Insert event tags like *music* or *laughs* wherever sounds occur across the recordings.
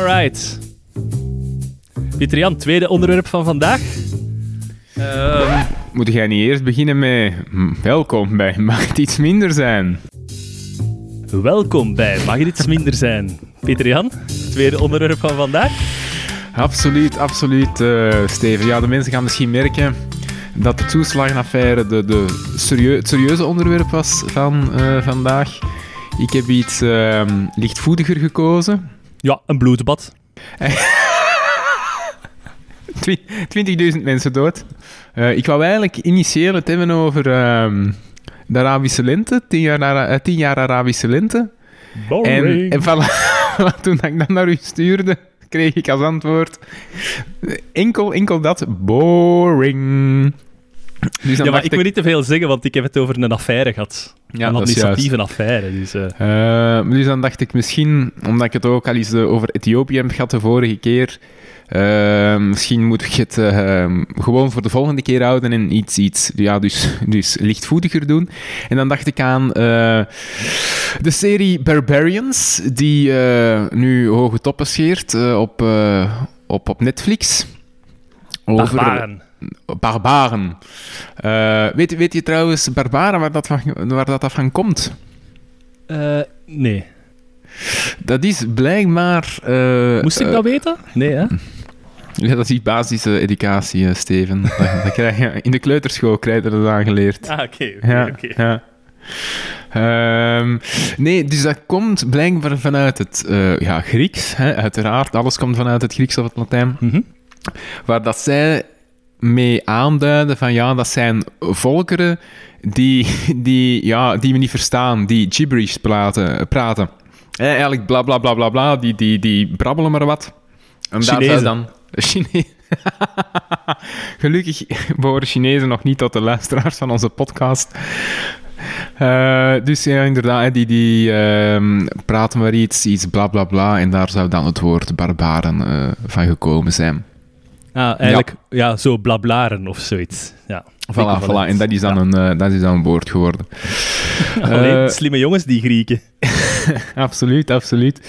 Alright. Pieter Jan, tweede onderwerp van vandaag. Ehm, Moet jij niet eerst beginnen met hm, welkom bij Mag het iets minder zijn? welkom bij Mag het iets minder zijn? Pieter Jan, tweede onderwerp van vandaag. Absoluut, absoluut, eh, Steven. Ja, de mensen gaan misschien merken dat de toeslagenaffaire de, de serieu- het serieuze onderwerp was van eh, vandaag. Ik heb iets ehm, lichtvoetiger gekozen. Ja, een bloedbad. *laughs* Twi- 20.000 mensen dood. Eh, ik wou eigenlijk initieel het hebben over ehm, de Arabische lente, 10 jaar, Ara- eh, 10 jaar Arabische lente. En, en *laughs* voilà, toen ik dat naar u stuurde, kreeg ik als antwoord enkel, enkel dat, boring. *clears throat* Dus ja, maar ik moet niet te veel zeggen, want ik heb het over een affaire gehad. Ja, een administratieve affaire. Dus, Eh, dus dan dacht ik misschien, omdat ik het ook al eens eh, over Ethiopië heb gehad de vorige keer, misschien moet ik het gewoon voor de volgende keer houden en iets, iets ja, dus, *laughs* dus lichtvoetiger doen. En dan dacht ik aan de serie Barbarians, die nu hoge toppen scheert op, op, op Netflix. Over- barbaren. Barbaren. Eh, weet, weet je trouwens, Barbaren, waar dat, van, waar dat af van komt? Eh, nee. Dat is blijkbaar... eh, Moest ik dat weten? Nee, hè? *laughs* Ja, dat is basische educatie, eh, Steven. dat, dat krijg je, *laughs* in de kleuterschool krijg je dat aangeleerd. Ah, oké. Ja. Ehm, nee, dus dat komt blijkbaar vanuit het ja, Grieks. Hè, uiteraard, alles komt vanuit het Grieks of het Latijn. Mhm. Waar dat zij mee aanduiden van ja, dat zijn volkeren die, die, ja, die we niet verstaan, die gibberish praten. praten. Eigenlijk bla bla bla bla bla, die, die, die brabbelen maar wat. En daar Chinezen. dan... Chine- *laughs* Gelukkig behoren Chinezen nog niet tot de luisteraars van onze podcast. Eh, dus ja, inderdaad, die, die ehm, praten maar iets, iets bla bla bla, en daar zou dan het woord barbaren eh, van gekomen zijn. Ah, eigenlijk, ja. zo blablaren of zoiets. Ja. Voilà, voilà. En dat is dan, Ja. een, eh, dat is dan een woord geworden. *laughs* Alleen Eh, slimme jongens, die Grieken. *laughs* absoluut, absoluut.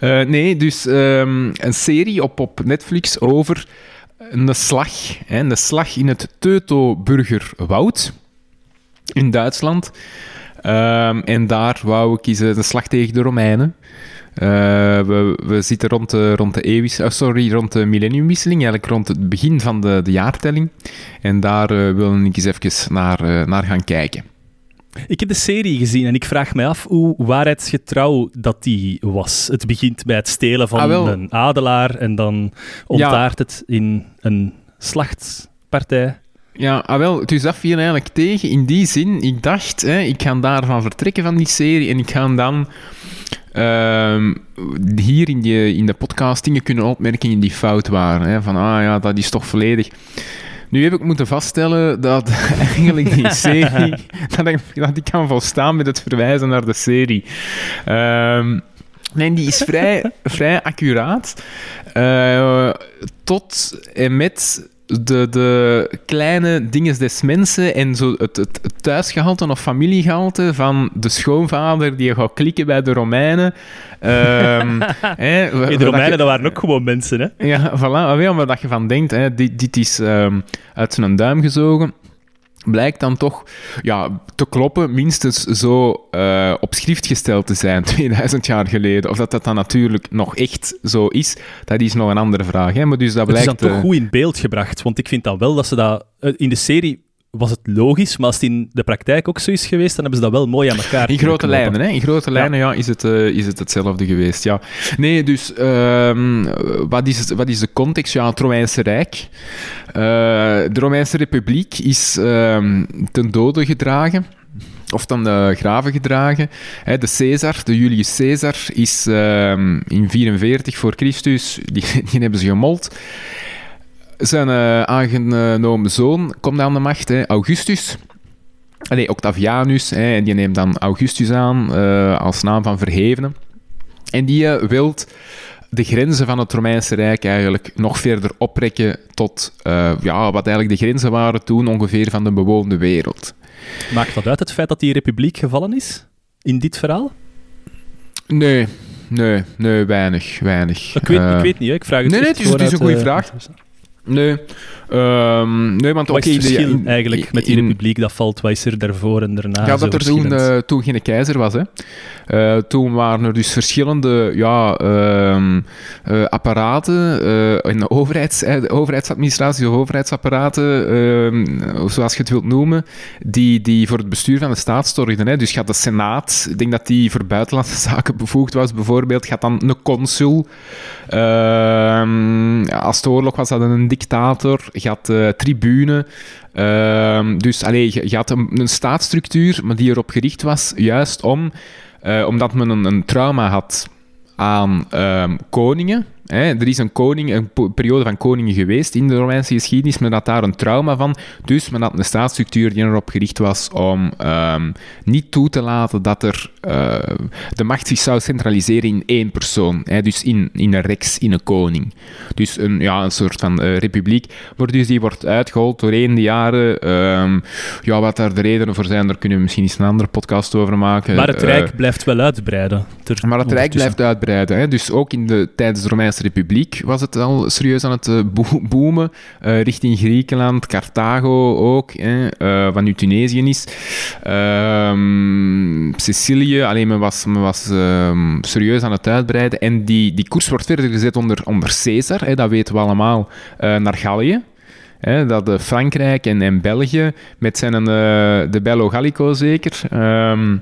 Eh, nee, dus ehm, een serie op, op Netflix over een slag. Hè, een slag in het Teutoburgerwoud in Duitsland. Ehm, en daar wou ik eens eh, een slag tegen de Romeinen. Eh, we, we zitten rond de, rond de eeuwis, oh, sorry, rond de millenniumwisseling, eigenlijk rond het begin van de, de jaartelling. En daar eh wil ik eens even naar, eh, naar gaan kijken. Ik heb de serie gezien en ik vraag me af hoe waarheidsgetrouw dat die was. Het begint bij het stelen van Ah, een adelaar en dan ontaart het in een slachtpartij. Ja, ah wel, dus dat viel eigenlijk tegen. In die zin, ik dacht, hè, ik ga daarvan vertrekken van die serie en ik ga dan ehm, hier in, die, in de podcast dingen kunnen opmerken die fout waren. Hè, van, ah ja, dat is toch volledig... Nu heb ik moeten vaststellen dat *laughs* eigenlijk die *laughs* serie... dat, ik, dat ik kan volstaan met het verwijzen naar de serie. Ehm, nee, die is vrij, vrij accuraat. Eh, tot en met de, de kleine dingen des mensen en zo het, het, het thuisgehalte of familiegehalte van de schoonvader die gaat klikken bij de Romeinen. Ehm, *laughs* Hey, de Romeinen, je- dat waren ook gewoon mensen, hè? ja, voilà. Wel, maar dat je van denkt, hè, dit, dit is ehm, uit zijn duim gezogen, blijkt dan toch ja, te kloppen, minstens zo eh, op schrift gesteld te zijn *laughs* 2000 jaar geleden. Of dat dat dan natuurlijk nog echt zo is, dat is nog een andere vraag. Hè? Maar dus dat Het is blijkt... dan toch eh, goed in beeld gebracht, want ik vind dan wel dat ze dat... eh, In de serie was het logisch, maar als het in de praktijk ook zo is geweest, dan hebben ze dat wel mooi aan elkaar In grote lijnen, hè? In grote lijnen ja. is, het, eh, is het hetzelfde geweest. Ja. Nee, dus ehm, wat, is, wat is de context? Ja, het Romeinse Rijk. Eh, de Romeinse Republiek is ehm, ten dode gedragen. Of dan de graven gedragen. Hè, de Caesar, de Julius Caesar, is ehm, in 44 voor Christus, die, *laughs* die hebben ze gemold. Zijn eh, aangenomen zoon komt aan de macht, hè, Augustus. Nee, Octavianus, hè, en die neemt dan Augustus aan eh, als naam van verhevene. En die eh, wilt de grenzen van het Romeinse Rijk eigenlijk nog verder oprekken tot ja, wat eigenlijk de grenzen waren toen ongeveer van de bewoonde wereld. Maakt dat uit, het feit dat die republiek gevallen is? In dit verhaal? Nee, nee, nee, weinig, weinig. Ik weet, ik weet niet, hè. ik vraag het nee, nee, het is- het is gewoon een goede vraag. Nee, Ehm, nee want Wat is het de- verschil in- eigenlijk met die in- republiek dat valt? Wat is er daarvoor en daarna? Ja, dat er toen, eh, toen geen keizer was. Hè. Eh, toen waren er dus verschillende ja, ehm, eh, apparaten, eh, in de, overheids, overheidsadministratie of overheidsapparaten, ehm, zoals je het wilt noemen, die, die voor het bestuur van de staat zorgden. Hè. Dus gaat de Senaat, ik denk dat die voor buitenlandse *laughs* zaken bevoegd was, bijvoorbeeld, gaat dan een consul. Ehm, als de oorlog was, hadden een dictator, gaat de tribune. Ehm, dus allee, je, had een, een staatsstructuur, maar die erop gericht was juist om, omdat men een, een trauma had aan ehm, koningen. Hè. Er is een, koning, een periode van koningen geweest in de Romeinse geschiedenis. Men had daar een trauma van. Dus men had een staatsstructuur die erop gericht was om ehm, niet toe te laten dat er eh, de macht zich zou centraliseren in één persoon. Hè. Dus in, in een rex, in een koning. Dus een, ja, een soort van eh, republiek. Maar dus die wordt uitgehold doorheen de jaren. Ehm, ja, wat daar de redenen voor zijn, daar kunnen we misschien eens een andere podcast over maken. maar het Eh, Rijk blijft wel uitbreiden. maar het Rijk blijft uitbreiden. Hè? Dus ook in de, tijdens de Romeinse Republiek was het al serieus aan het eh, bo- boomen. eh, richting Griekenland, Carthago ook, hè? eh, wat nu Tunesië is. Ehm, Sicilië, alleen men was, men was ehm, serieus aan het uitbreiden. En die, die koers wordt verder gezet onder, onder Caesar, hè? dat weten we allemaal, naar Gallië. Hè, dat Frankrijk en, en België, met zijn de Bello Gallico zeker, ehm,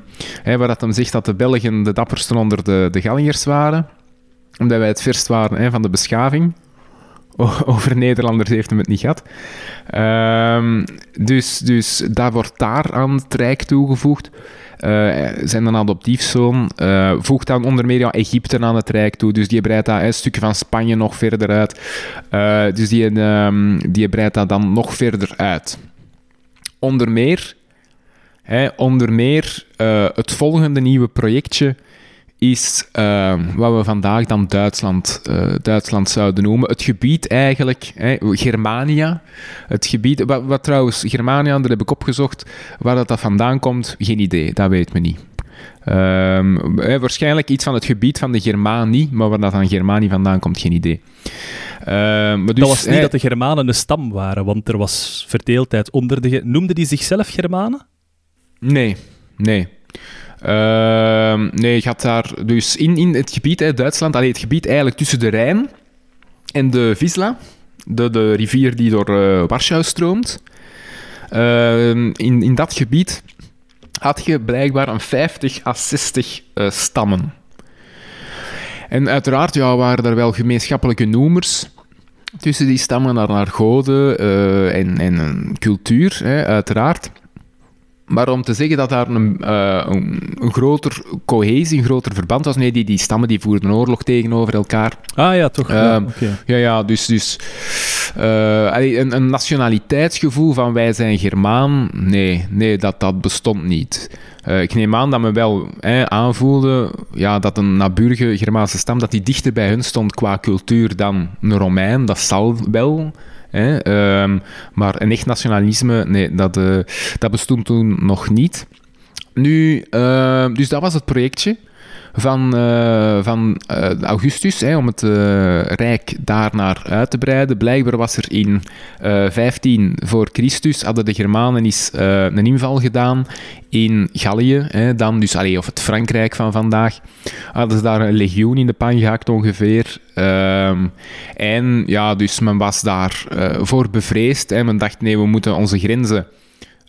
waar dat hem zegt dat de Belgen de dappersten onder de, de Galliërs waren, omdat wij het verst waren hè, van de beschaving. *laughs* Over Nederlanders heeft hem het niet gehad. Ehm, dus, dus dat wordt daar aan het Rijk toegevoegd. Eh, zijn een adoptiefzoon eh, voegt dan onder meer Egypte aan het Rijk toe. Dus die breidt dat een stukje van Spanje nog verder uit. Eh, dus die, ehm, die breidt dat dan nog verder uit. Onder meer, hè, onder meer het volgende nieuwe projectje is eh, wat we vandaag dan Duitsland, eh, Duitsland zouden noemen. Het gebied eigenlijk, hè, Germania. Het gebied, wat, wat trouwens, Germania, daar heb ik opgezocht. Waar dat, dat vandaan komt, geen idee, dat weet men niet. Ehm, waarschijnlijk iets van het gebied van de Germanie, maar waar dat van Germanie vandaan komt, geen idee. Ehm, maar dus, dat was niet dat de Germanen een stam waren, want er was verdeeldheid onder de... Noemden die zichzelf Germanen? Nee, nee. Ehm, nee, je had daar dus in, in het gebied, hè, Duitsland, allee, het gebied eigenlijk tussen de Rijn en de Wisla, de, de rivier die door eh, Warschau stroomt. Ehm, in, in dat gebied had je blijkbaar een 50 à 60 eh, stammen. En uiteraard ja, waren er wel gemeenschappelijke noemers tussen die stammen naar, naar goden eh, en, en cultuur, hè, uiteraard. Maar om te zeggen dat daar een, eh, een, een groter cohesie, een groter verband was, nee, die, die stammen die voerden oorlog tegenover elkaar. Ah ja, toch. ja, Ehm. Ja, ja, dus, dus eh, een, een nationaliteitsgevoel van wij zijn Germaan, nee, nee dat, dat bestond niet. Eh, ik neem aan dat men wel hè, aanvoelde ja, dat een naburige Germaanse stam dat die dichter bij hun stond qua cultuur dan een Romein, dat zal wel. Hè, ehm, maar een echt nationalisme, nee, dat, eh, dat bestond toen nog niet. Nu, eh, dus dat was het projectje van, eh, van eh, Augustus, hè, om het eh, rijk daarnaar uit te breiden. Blijkbaar was er in eh 15 voor Christus, hadden de Germanen eens een inval gedaan in Gallië, hè, dan dus, allee, of het Frankrijk van vandaag, hadden ze daar een legioen in de pan gehakt ongeveer. Ehm, en ja, dus men was daar eh, voor bevreesd. Hè. Men dacht, nee, we moeten onze grenzen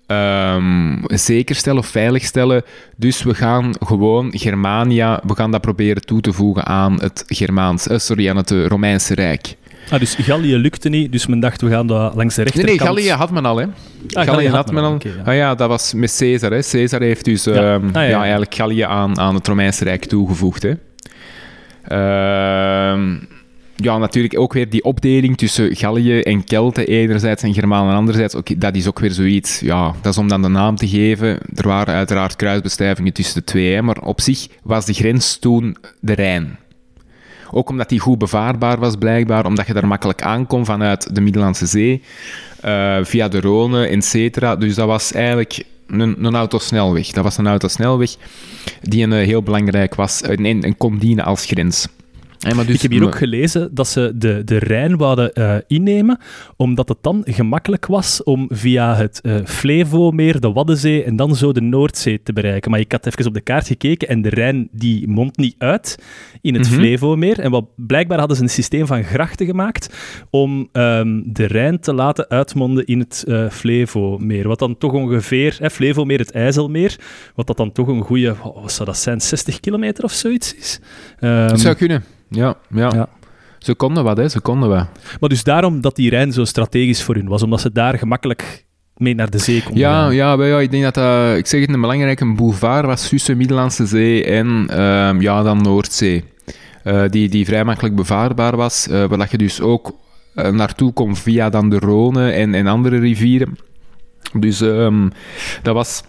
ehm, zeker stellen of veilig stellen. Dus we gaan gewoon Germania, we gaan dat proberen toe te voegen aan het Germaans, eh, sorry, aan het eh, Romeinse Rijk. Ah, dus Gallië lukte niet, dus men dacht we gaan dat langs de Nee, rechterkant... nee, Gallië had men al, hè. Gallië had men al. ja. Ah ja, dat was met Caesar, hè. Caesar heeft dus Ja. ehm, Ah, ja, ja, ja. eigenlijk Gallië aan, aan het Romeinse Rijk toegevoegd, hè. Ehm, ja, natuurlijk ook weer die opdeling tussen Gallië en Kelten enerzijds en Germanen anderzijds. Dat is ook weer zoiets, ja, dat is om dan de naam te geven. Er waren uiteraard kruisbestuivingen tussen de twee, maar op zich was de grens toen de Rijn. Ook omdat die goed bevaarbaar was, blijkbaar, omdat je daar makkelijk aankomt vanuit de Middellandse Zee, eh, via de Rhône, et cetera. Dus dat was eigenlijk een, een autosnelweg. Dat was een autosnelweg die een, heel belangrijk was en, en kon dienen als grens. Dus, ik heb hier ook gelezen dat ze de, de Rijn wouden uh, innemen, omdat het dan gemakkelijk was om via het uh, Flevomeer, de Waddenzee en dan zo de Noordzee te bereiken. Maar ik had even op de kaart gekeken en de Rijn die mondt niet uit in het mm -hmm. Flevomeer. En wat, blijkbaar hadden ze een systeem van grachten gemaakt om um, de Rijn te laten uitmonden in het uh, Flevomeer. Wat dan toch ongeveer, hè, Flevomeer, het IJsselmeer, wat dat dan toch een goede, wat zou dat zijn, 60 kilometer of zoiets is? Um, dat zou kunnen. Ja, ja. ja. Ze konden wat, hè. Ze konden wat. Maar dus daarom dat die Rijn zo strategisch voor hun was, omdat ze daar gemakkelijk mee naar de zee konden ja. Ja, ja, ik denk dat dat, ik zeg het, een belangrijke boulevard was tussen Middellandse Zee en um, ja, dan Noordzee. Uh, die, die vrij makkelijk bevaarbaar was, uh, waar je dus ook uh, naartoe kon via dan de Rhône en, en andere rivieren. Dus um, dat was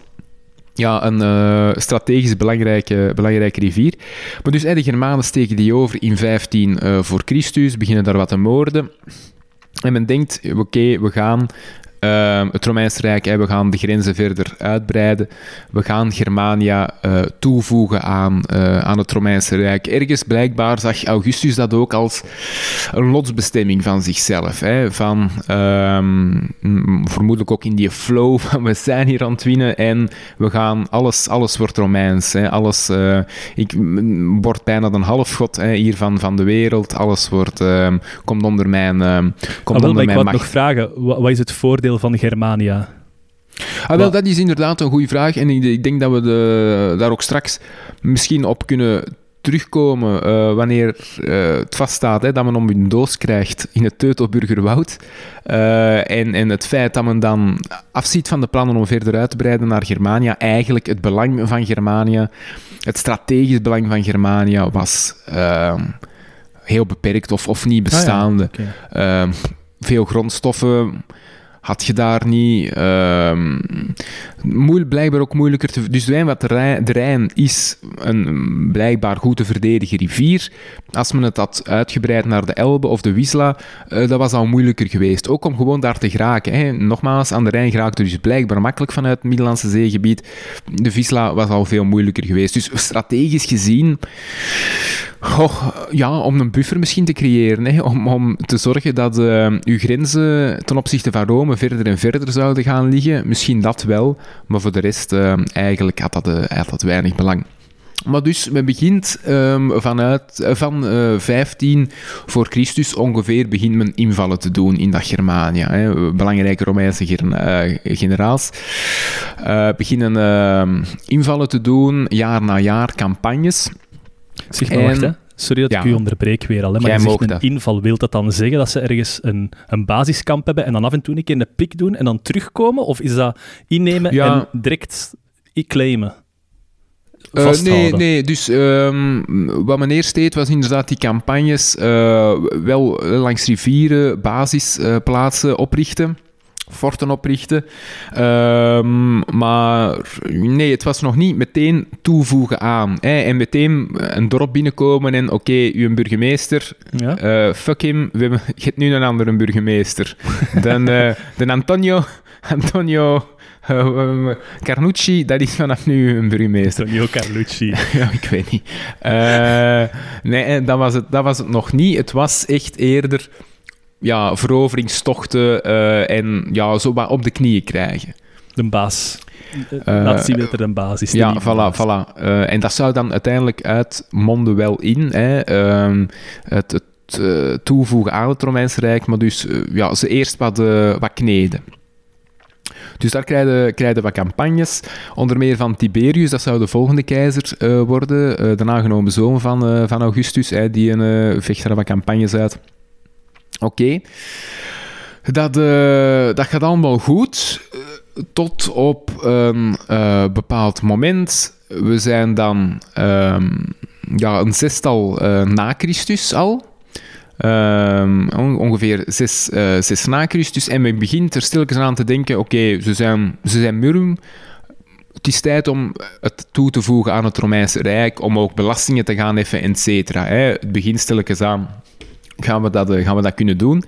ja, een uh, strategisch belangrijke, belangrijke rivier. Maar dus de Germanen steken die over in 15 uh, voor Christus, beginnen daar wat te moorden. En men denkt, oké, we gaan uh, het Romeinse Rijk, we gaan de grenzen verder uitbreiden. We gaan Germania uh, toevoegen aan, uh, aan het Romeinse Rijk. Ergens blijkbaar zag Augustus dat ook als een lotsbestemming van zichzelf. Van, um, vermoedelijk ook in die flow van we zijn hier aan het winnen en we gaan, alles, alles wordt Romeins. Alles, uh, ik word bijna een halfgod hier van, van de wereld. Alles wordt, ehm, komt onder mijn, komt ah, onder mijn macht. Ik nog vragen, wat, wat is het voordeel van Germania? Ah, wel, dat is inderdaad een goede vraag. En ik, ik denk dat we de, daar ook straks misschien op kunnen terugkomen uh, wanneer uh, het vaststaat hè, dat men om een doos krijgt in het Teutoburgerwoud. Uh, en, en het feit dat men dan afziet van de plannen om verder uit te breiden naar Germania, eigenlijk het belang van Germania, het strategisch belang van Germania was ehm, heel beperkt of, of niet bestaande. Ah, ja. okay. Ehm, veel grondstoffen had je daar niet. Um, moeilijk, blijkbaar ook moeilijker te. Dus wat de Rijn, is een blijkbaar goed te verdedigen rivier. Als men het had uitgebreid naar de Elbe of de Wisla, uh, dat was al moeilijker geweest. Ook om gewoon daar te geraken. Hè. Nogmaals, aan de Rijn geraakte dus blijkbaar makkelijk vanuit het Middellandse zeegebied. De Wisla was al veel moeilijker geweest. Dus strategisch gezien. Ja, om een buffer misschien te creëren. Hè. Om, om te zorgen dat uh, uw grenzen ten opzichte van Rome verder en verder zouden gaan liggen. Misschien dat wel, maar voor de rest uh, eigenlijk had dat, uh, weinig belang. Maar dus, men begint um, vanuit van uh, 15 voor Christus ongeveer begint men invallen te doen in dat Germania. Hè. Belangrijke Romeinse generaals beginnen ehm, invallen te doen, jaar na jaar, campagnes. Zeg maar, en, wacht, hè. Sorry dat Ja. ik u onderbreek weer al, hè, maar Jij je zegt een dat. inval. Wil dat dan zeggen dat ze ergens een, een basiskamp hebben en dan af en toe een keer een pik doen en dan terugkomen? Of is dat innemen Ja. en direct claimen? Eh, nee, nee, dus ehm, wat men eerst deed was inderdaad die campagnes eh, wel langs rivieren basisplaatsen oprichten. Forten oprichten. Ehm, maar nee, het was nog niet meteen toevoegen aan. Hè, en meteen een dorp binnenkomen en oké, uw burgemeester, Ja? eh, fuck him, we hebben, je hebt nu een andere burgemeester. *laughs* Dan, de Antonio, Antonio eh, Carnucci, dat is vanaf nu een burgemeester. Antonio Carlucci. *laughs* ja, ik weet niet. Nee, dat was, het, dat was het nog niet. Het was echt eerder ja, veroveringstochten eh, en ja, zo op de knieën krijgen. De baas. Eh, Laat zien dat er een baas is. Ja, voilà, voilà. Eh, en dat zou dan uiteindelijk uitmonden wel in hè, ehm, het, het toevoegen aan het Romeinse Rijk, maar dus ja, ze eerst wat, wat kneden. Dus daar krijgen, krijgen wat campagnes, onder meer van Tiberius, dat zou de volgende keizer worden, eh, de nagenomen zoon van, van Augustus, die een, vecht er wat campagnes uit. Oké. Dat, eh, dat gaat allemaal goed, eh, tot op een eh, bepaald moment. We zijn dan ehm, ja, een zestal na Christus al. Ehm, on- ongeveer zes, zes na Christus. En men begint er stilletjes aan te denken: oké, ze, zijn, ze zijn murm. Het is tijd om het toe te voegen aan het Romeinse Rijk, om ook belastingen te gaan heffen, et cetera. Het begint stilletjes aan. Gaan we, dat, eh, gaan we dat kunnen doen?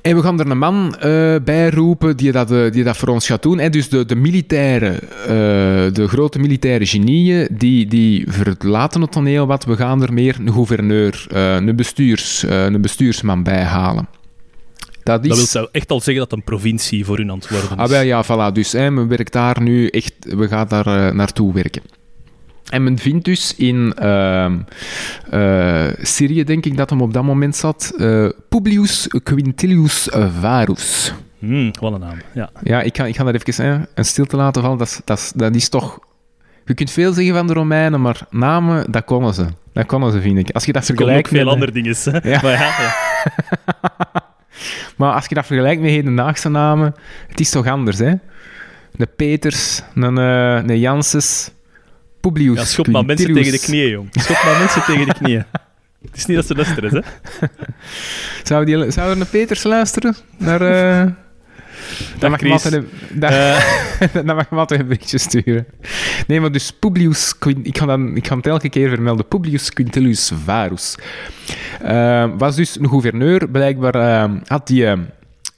En we gaan er een man uh, bij roepen die dat, uh, die dat voor ons gaat doen. En dus de, de militaire, uh, de grote militaire genieën, die, die verlaten het toneel wat. We gaan er meer een gouverneur, een, bestuurs, een bestuursman bij halen. Dat, is... dat wil echt al zeggen dat een provincie voor hun antwoorden is. Ah, wel, ja, voilà. Dus hè, men werkt daar nu echt... We gaan daar naartoe werken. En men vindt dus in uh, uh, Syrië, denk ik dat hem op dat moment zat, uh, Publius Quintilius Varus. Wat een naam, ja. Ja, ik ga, ik ga daar even hè, een stilte laten vallen. Dat, dat, dat is toch... Je kunt veel zeggen van de Romeinen, maar namen, dat konden ze. Dat konden ze, vind ik. Als je dat vergelijkt met... veel andere dingen? *laughs* Ja. Maar, ja, ja. *laughs* maar als je dat vergelijkt met hedendaagse namen, het is toch anders, hè? De Peters, een, uh, een Janssens... Publius. Ja, schop maar mensen tegen de knieën, jong. Schop maar mensen tegen de knieën. Het is niet dat ze luisteren, hè? *laughs* Zou, die, zou er een Peters luisteren? Naar, uh... Dan mag, Chris. een, dan, uh. *laughs* dan mag je altijd een berichtje sturen. Nee, maar dus Publius... Ik ga, dan, ik ga het elke keer vermelden. Publius Quintilius Varus. Uh, was dus een gouverneur. Blijkbaar uh, had hij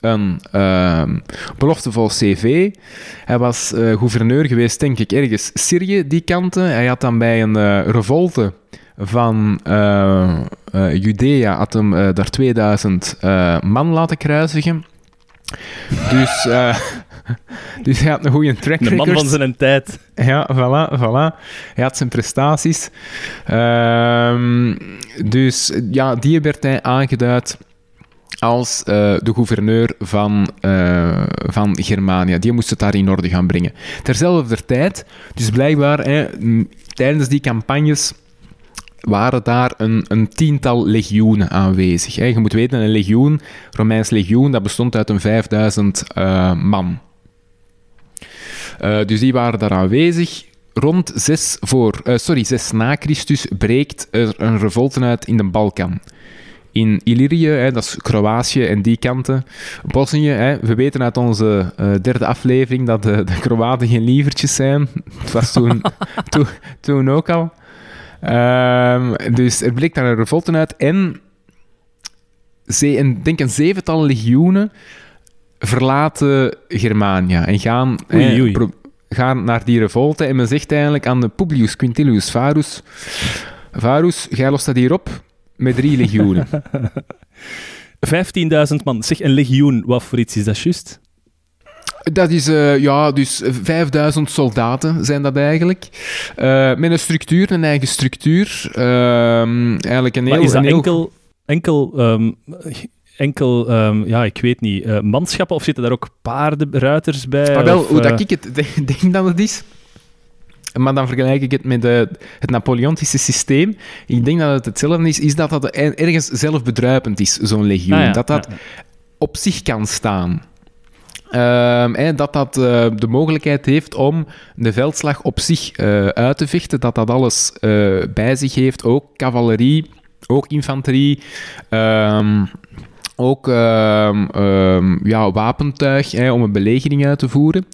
een uh, beloftevol cv. Hij was uh, gouverneur geweest, denk ik, ergens Syrië, die kanten. Hij had dan bij een uh, revolte van uh, Judea had hem daar 2000 man laten kruisigen. Dus, *laughs* dus hij had een goede track record. De man van zijn tijd. Ja, voilà, voilà. Hij had zijn prestaties. Ehm, dus ja, die werd hij aangeduid als uh, de gouverneur van, uh, van Germania. Die moest het daar in orde gaan brengen. Terzelfde tijd, dus blijkbaar hè, tijdens die campagnes waren daar een, een tiental legioenen aanwezig. Je moet weten, een legioen, Romeins legioen, dat bestond uit een 5000 uh, eh, man. dus die waren daar aanwezig. Rond 6 voor, sorry, 6 na Christus breekt er een revolte uit in de Balkan in Illyrië, hè, dat is Kroatië en die kanten. Bosnië, hè, we weten uit onze uh, derde aflevering dat de, de Kroaten geen lievertjes zijn. *laughs* Dat was toen, *laughs* toen, toen ook al. Um, dus er bleek daar een revolte uit. En ze, denk een zevental legioenen verlaten Germania en gaan, oei, oei. Hè, gaan naar die revolte. En men zegt eigenlijk aan de Publius Quintilius Varus... Varus, jij lost dat hier op met drie legioenen. *laughs* 15.000 man. Zeg, een legioen, wat voor iets is dat juist? Dat is, uh, ja, dus 5000 soldaten zijn dat eigenlijk. Uh, met een structuur, een eigen structuur. Uh, eigenlijk een heel... Maar is dat heel... enkel, enkel, um, enkel um, ja, ik weet niet, uh, manschappen of zitten daar ook paarden, ruiters bij? Maar wel, of, hoe dat ik het *laughs* denk dat het is, maar dan vergelijk ik het met de, het Napoleontische systeem. Ik denk dat het hetzelfde is, is dat dat ergens zelfbedruipend is, zo'n legioen. Ah dat dat op zich kan staan. Uh, dat dat uh, de mogelijkheid heeft om de veldslag op zich uh, uit te vechten, dat dat alles bij zich heeft, ook cavalerie, ook infanterie, um, ook um, ja, wapentuig om een belegering uit te voeren.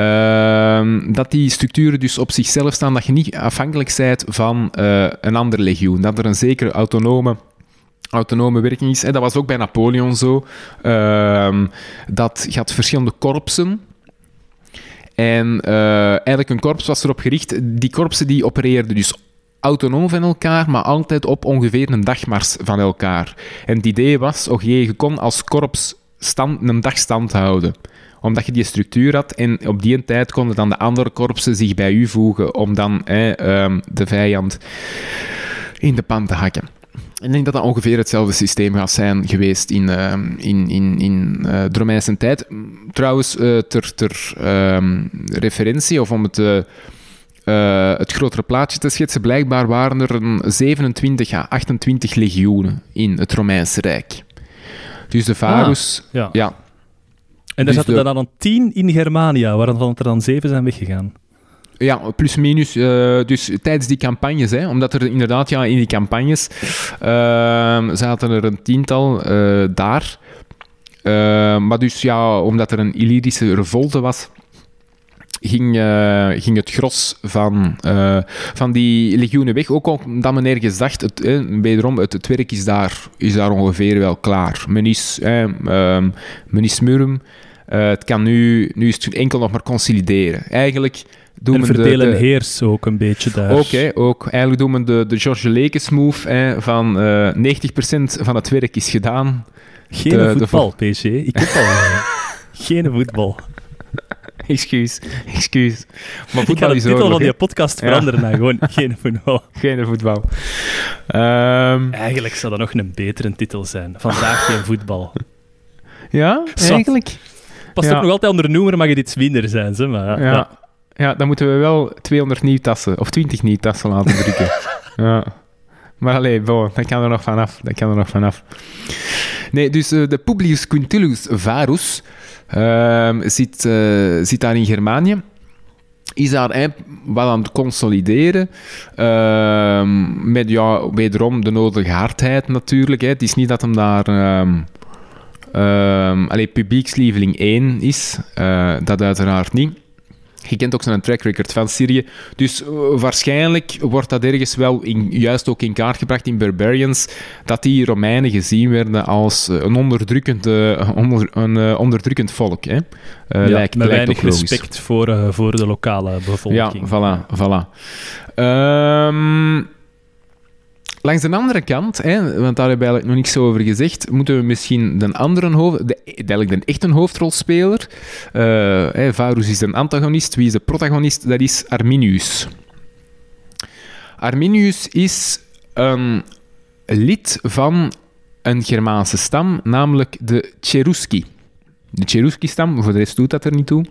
Uh, dat die structuren dus op zichzelf staan, dat je niet afhankelijk bent van uh, een ander legioen. Dat er een zekere autonome autonome werking is. En dat was ook bij Napoleon zo. Uh, dat had verschillende korpsen. En uh, eigenlijk een korps was erop gericht. Die korpsen die opereerden dus autonoom van elkaar, maar altijd op ongeveer een dagmars van elkaar. En het idee was, oh jee, je kon als korps stand, een dag stand houden omdat je die structuur had. En op die tijd konden dan de andere korpsen zich bij u voegen om dan um, de vijand in de pan te hakken. Ik denk dat dat ongeveer hetzelfde systeem gaat zijn geweest in, uh, in, in, in uh, de Romeinse tijd. Trouwens, uh, ter, ter um, referentie, of om het, uh, het grotere plaatje te schetsen, blijkbaar waren er een 27 à 28 legioenen in het Romeinse Rijk. Dus de Varus, ah, ja. ja. En daar dus zaten er dan tien in Germania, waarvan er dan zeven zijn weggegaan. Ja, plus minus. Uh, dus tijdens die campagnes, hè, omdat er inderdaad ja, in die campagnes uh, zaten er een tiental uh, daar. maar dus ja, omdat er een Illyrische revolte was, ging, uh, ging het gros van, uh, van die legioenen weg. Ook omdat men ergens dacht, het, eh, wederom, het, het werk is daar, is daar ongeveer wel klaar. Men is, eh, um, men is murm. het kan nu, nu is het enkel nog maar consolideren. Eigenlijk doen en verdelen de, heers ook een beetje daar. Oké, okay, ook. Eigenlijk doen we de, de George Lekes move hè, van 90% van het werk is gedaan. Geen de, voetbal, de, PC. Ik heb al... *laughs* Geen voetbal. excuus, excuus. Maar ik ga de titel van die podcast veranderen naar gewoon *laughs* geen voetbal. Geen voetbal. Um... Eigenlijk zou dat nog een betere titel zijn. Vandaag geen voetbal. Ja, eigenlijk. Past ook nog altijd onder noemer, mag het iets minder zijn. Ze, maar, ja. ja. Dan moeten we wel 200 nieuwtassen of 20 nieuwtassen laten drukken. *laughs* ja. Maar alleen, bon, dat kan er nog vanaf. Dat kan er nog vanaf. Nee, dus uh, de Publius Quintilius Varus uh, zit, uh, zit daar in Germanië. Is daar eh, wat aan het consolideren. Ehm, met ja, wederom de nodige hardheid natuurlijk. Hè. Het is niet dat hem daar. Um, um, publiekslieveling 1 is. Uh, dat uiteraard niet. Je kent ook zijn track record van Syrië. Dus uh, waarschijnlijk wordt dat ergens wel in, juist ook in kaart gebracht in Barbarians, dat die Romeinen gezien werden als uh, een, onderdrukkende, onder, een uh, onderdrukkend volk. Hè? ja, lijkt, met lijkt weinig respect voor, voor de lokale bevolking. Ja, voilà. voilà. Um, Langs de andere kant, hè, want daar hebben we eigenlijk nog niks over gezegd, moeten we misschien de andere hoofd, de, eigenlijk de echte hoofdrolspeler, uh, hè, Varus is een antagonist, wie is de protagonist? Dat is Arminius. Arminius is een lid van een Germaanse stam, namelijk de Cherusci. De Cherusci-stam, voor de rest doet dat er niet toe.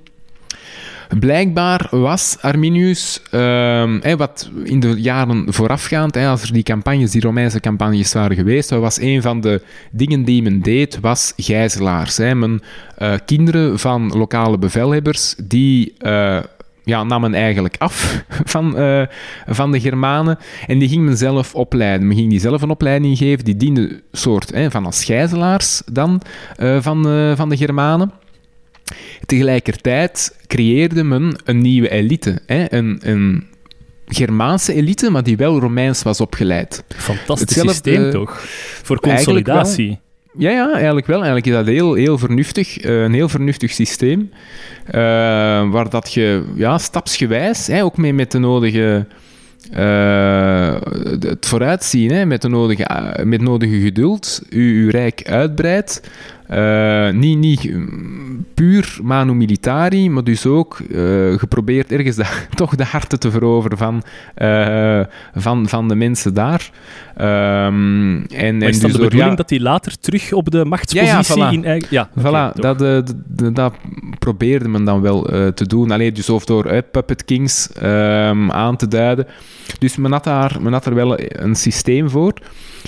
Blijkbaar was Arminius, uh, wat in de jaren voorafgaand, als er die campagnes, die Romeinse campagnes waren geweest, was een van de dingen die men deed, was gijzelaars. Hè. Men, uh, kinderen van lokale bevelhebbers, die... Uh, ja, namen eigenlijk af *laughs* van, uh, van de Germanen. En die ging men zelf opleiden. Men ging die zelf een opleiding geven. Die diende soort van als gijzelaars dan van, van de Germanen. Tegelijkertijd creëerde men een nieuwe elite. Hè? Een, een Germaanse elite, maar die wel Romeins was opgeleid. Fantastisch systeem, toch? Voor consolidatie. Ja, ja, eigenlijk wel. Eigenlijk is dat heel, heel vernuftig. Uh, een heel vernuftig systeem. Uh, waar dat je ja, stapsgewijs, hè, ook mee met de nodige... Uh, het vooruitzien, hè, met, de nodige, met nodige geduld, uw, uw rijk uitbreidt. Uh, niet, niet puur manu militari, maar dus ook uh, geprobeerd ergens *laughs* toch de harten te veroveren van, uh, van, van de mensen daar. Um, en, maar is en dus de bedoeling ja, dat hij later terug op de machtspositie ja, ja, in eigen... Ja, voilà, okay, dat, dat, dat, probeerde men dan wel te doen. Alleen dus of door Puppet Kings um, aan te duiden. Dus men had, daar, men had er wel een systeem voor.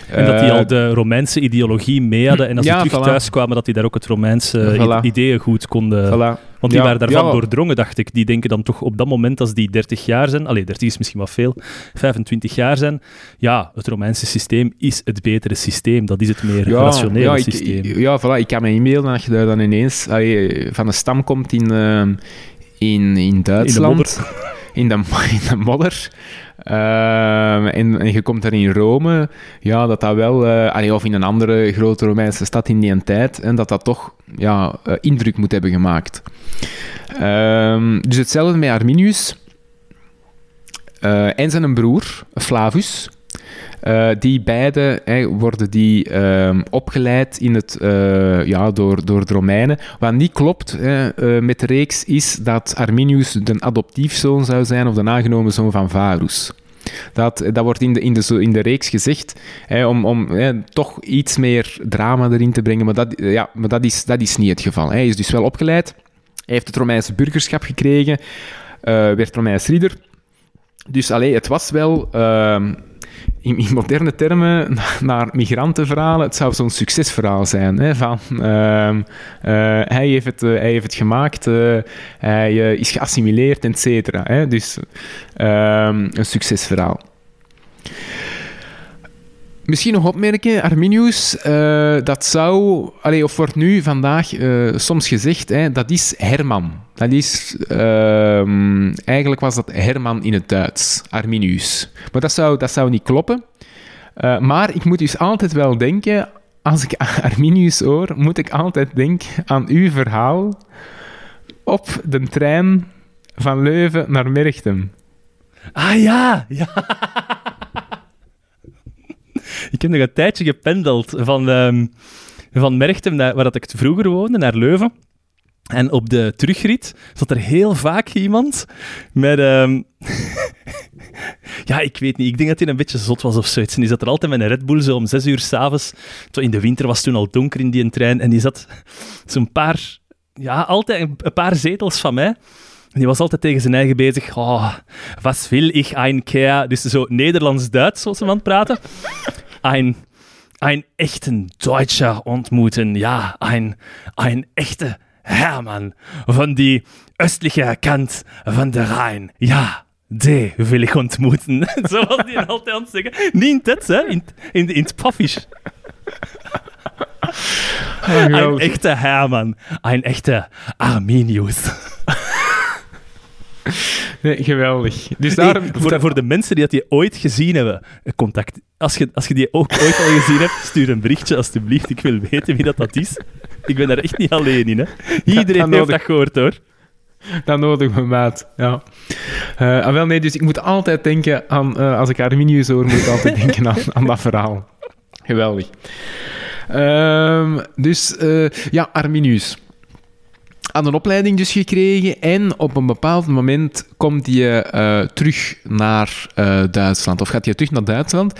En dat die al de Romeinse ideologie mee hadden. En als ja, die terug voilà. thuis kwamen, dat die daar ook het Romeinse voilà. ideeën goed konden... Voilà. Want die ja, waren daarvan ja. doordrongen, dacht ik. Die denken dan toch op dat moment, als die 30 jaar zijn... Allee, 30 is misschien wat veel. 25 jaar zijn. Ja, het Romeinse systeem is het betere systeem. Dat is het meer rationele ik, systeem. Ja, voilà. Ik kan me inbeelden dat je daar dan ineens allee, van een stam komt in, uh, in, in Duitsland. In de, *laughs* in de modder. Uh, en, je komt daar in Rome, ja, dat dat wel, uh, of in een andere grote Romeinse stad in die tijd, en dat dat toch ja, uh, indruk moet hebben gemaakt. Ehm, dus hetzelfde met Arminius en zijn broer, Flavus. Uh, die beide worden die uh, opgeleid in het, uh, ja, door, door de Romeinen. Wat niet klopt met de reeks is dat Arminius de adoptiefzoon zou zijn of de aangenomen zoon van Varus. Dat, dat wordt in de, in de, in de reeks gezegd om, om toch iets meer drama erin te brengen, maar dat, ja, maar dat, is, dat is niet het geval. Hij is dus wel opgeleid, hij heeft het Romeinse burgerschap gekregen, werd Romeins ridder. Dus allee, het was wel ehm, in, moderne termen naar migrantenverhalen, het zou zo'n succesverhaal zijn. Hè, van, uh, uh, hij, heeft het, uh, hij heeft het gemaakt, eh, hij is geassimileerd, et. Dus ehm, een succesverhaal. Misschien nog opmerken, Arminius, uh, dat zou, allee, of wordt nu vandaag uh, soms gezegd, hè, dat is Herman. Dat is, uh, eigenlijk was dat Herman in het Duits, Arminius. Maar dat zou, dat zou niet kloppen. Uh, maar ik moet dus altijd wel denken, als ik Arminius hoor, moet ik altijd denken aan uw verhaal op de trein van Leuven naar Merchtem. Ah ja, ja. *laughs* ik heb nog een tijdje gependeld van, um, van Merchtem, waar dat ik vroeger woonde, naar Leuven. En op de terugrit zat er heel vaak iemand met... Um... *laughs* ja, ik weet niet. Ik denk dat hij een beetje zot was of zoiets. En die zat er altijd met een Red Bull zo om zes uur s'avonds. In de winter was het toen al donker in die trein. En die zat zo'n paar... Ja, altijd een paar zetels van mij. En die was altijd tegen zijn eigen bezig. Oh, was wil ik een keer... Dus zo Nederlands-Duits, zoals ze aan het praten. Een, een echten Deutscher ontmoeten. Ja, een, een echte Hermann van die östliche Kant van de Rijn. Ja, die wil ik ontmoeten. Zo *laughs* was die altijd aan het zeggen. Niet in het, hè? In, in, in het paffisch. een echte Herman. Een echte Arminius. *laughs* Nee, geweldig. Dus daarom, voor, voor, de mensen die dat die ooit gezien hebben, contact. Als je, als je die ook ooit al gezien hebt, stuur een berichtje alstublieft. Ik wil weten wie dat, dat is. Ik ben daar echt niet alleen in. Hè. Iedereen heeft dat gehoord hoor. Dat nodig me, maat. Ja. Uh, wel, nee, dus ik moet altijd denken aan... Uh, als ik Arminius hoor, moet ik altijd *laughs* denken aan, aan dat verhaal. Geweldig. Um, dus, uh, ja, Arminius aan een opleiding dus gekregen en op een bepaald moment komt hij uh, terug naar uh, Duitsland, of gaat hij terug naar Duitsland.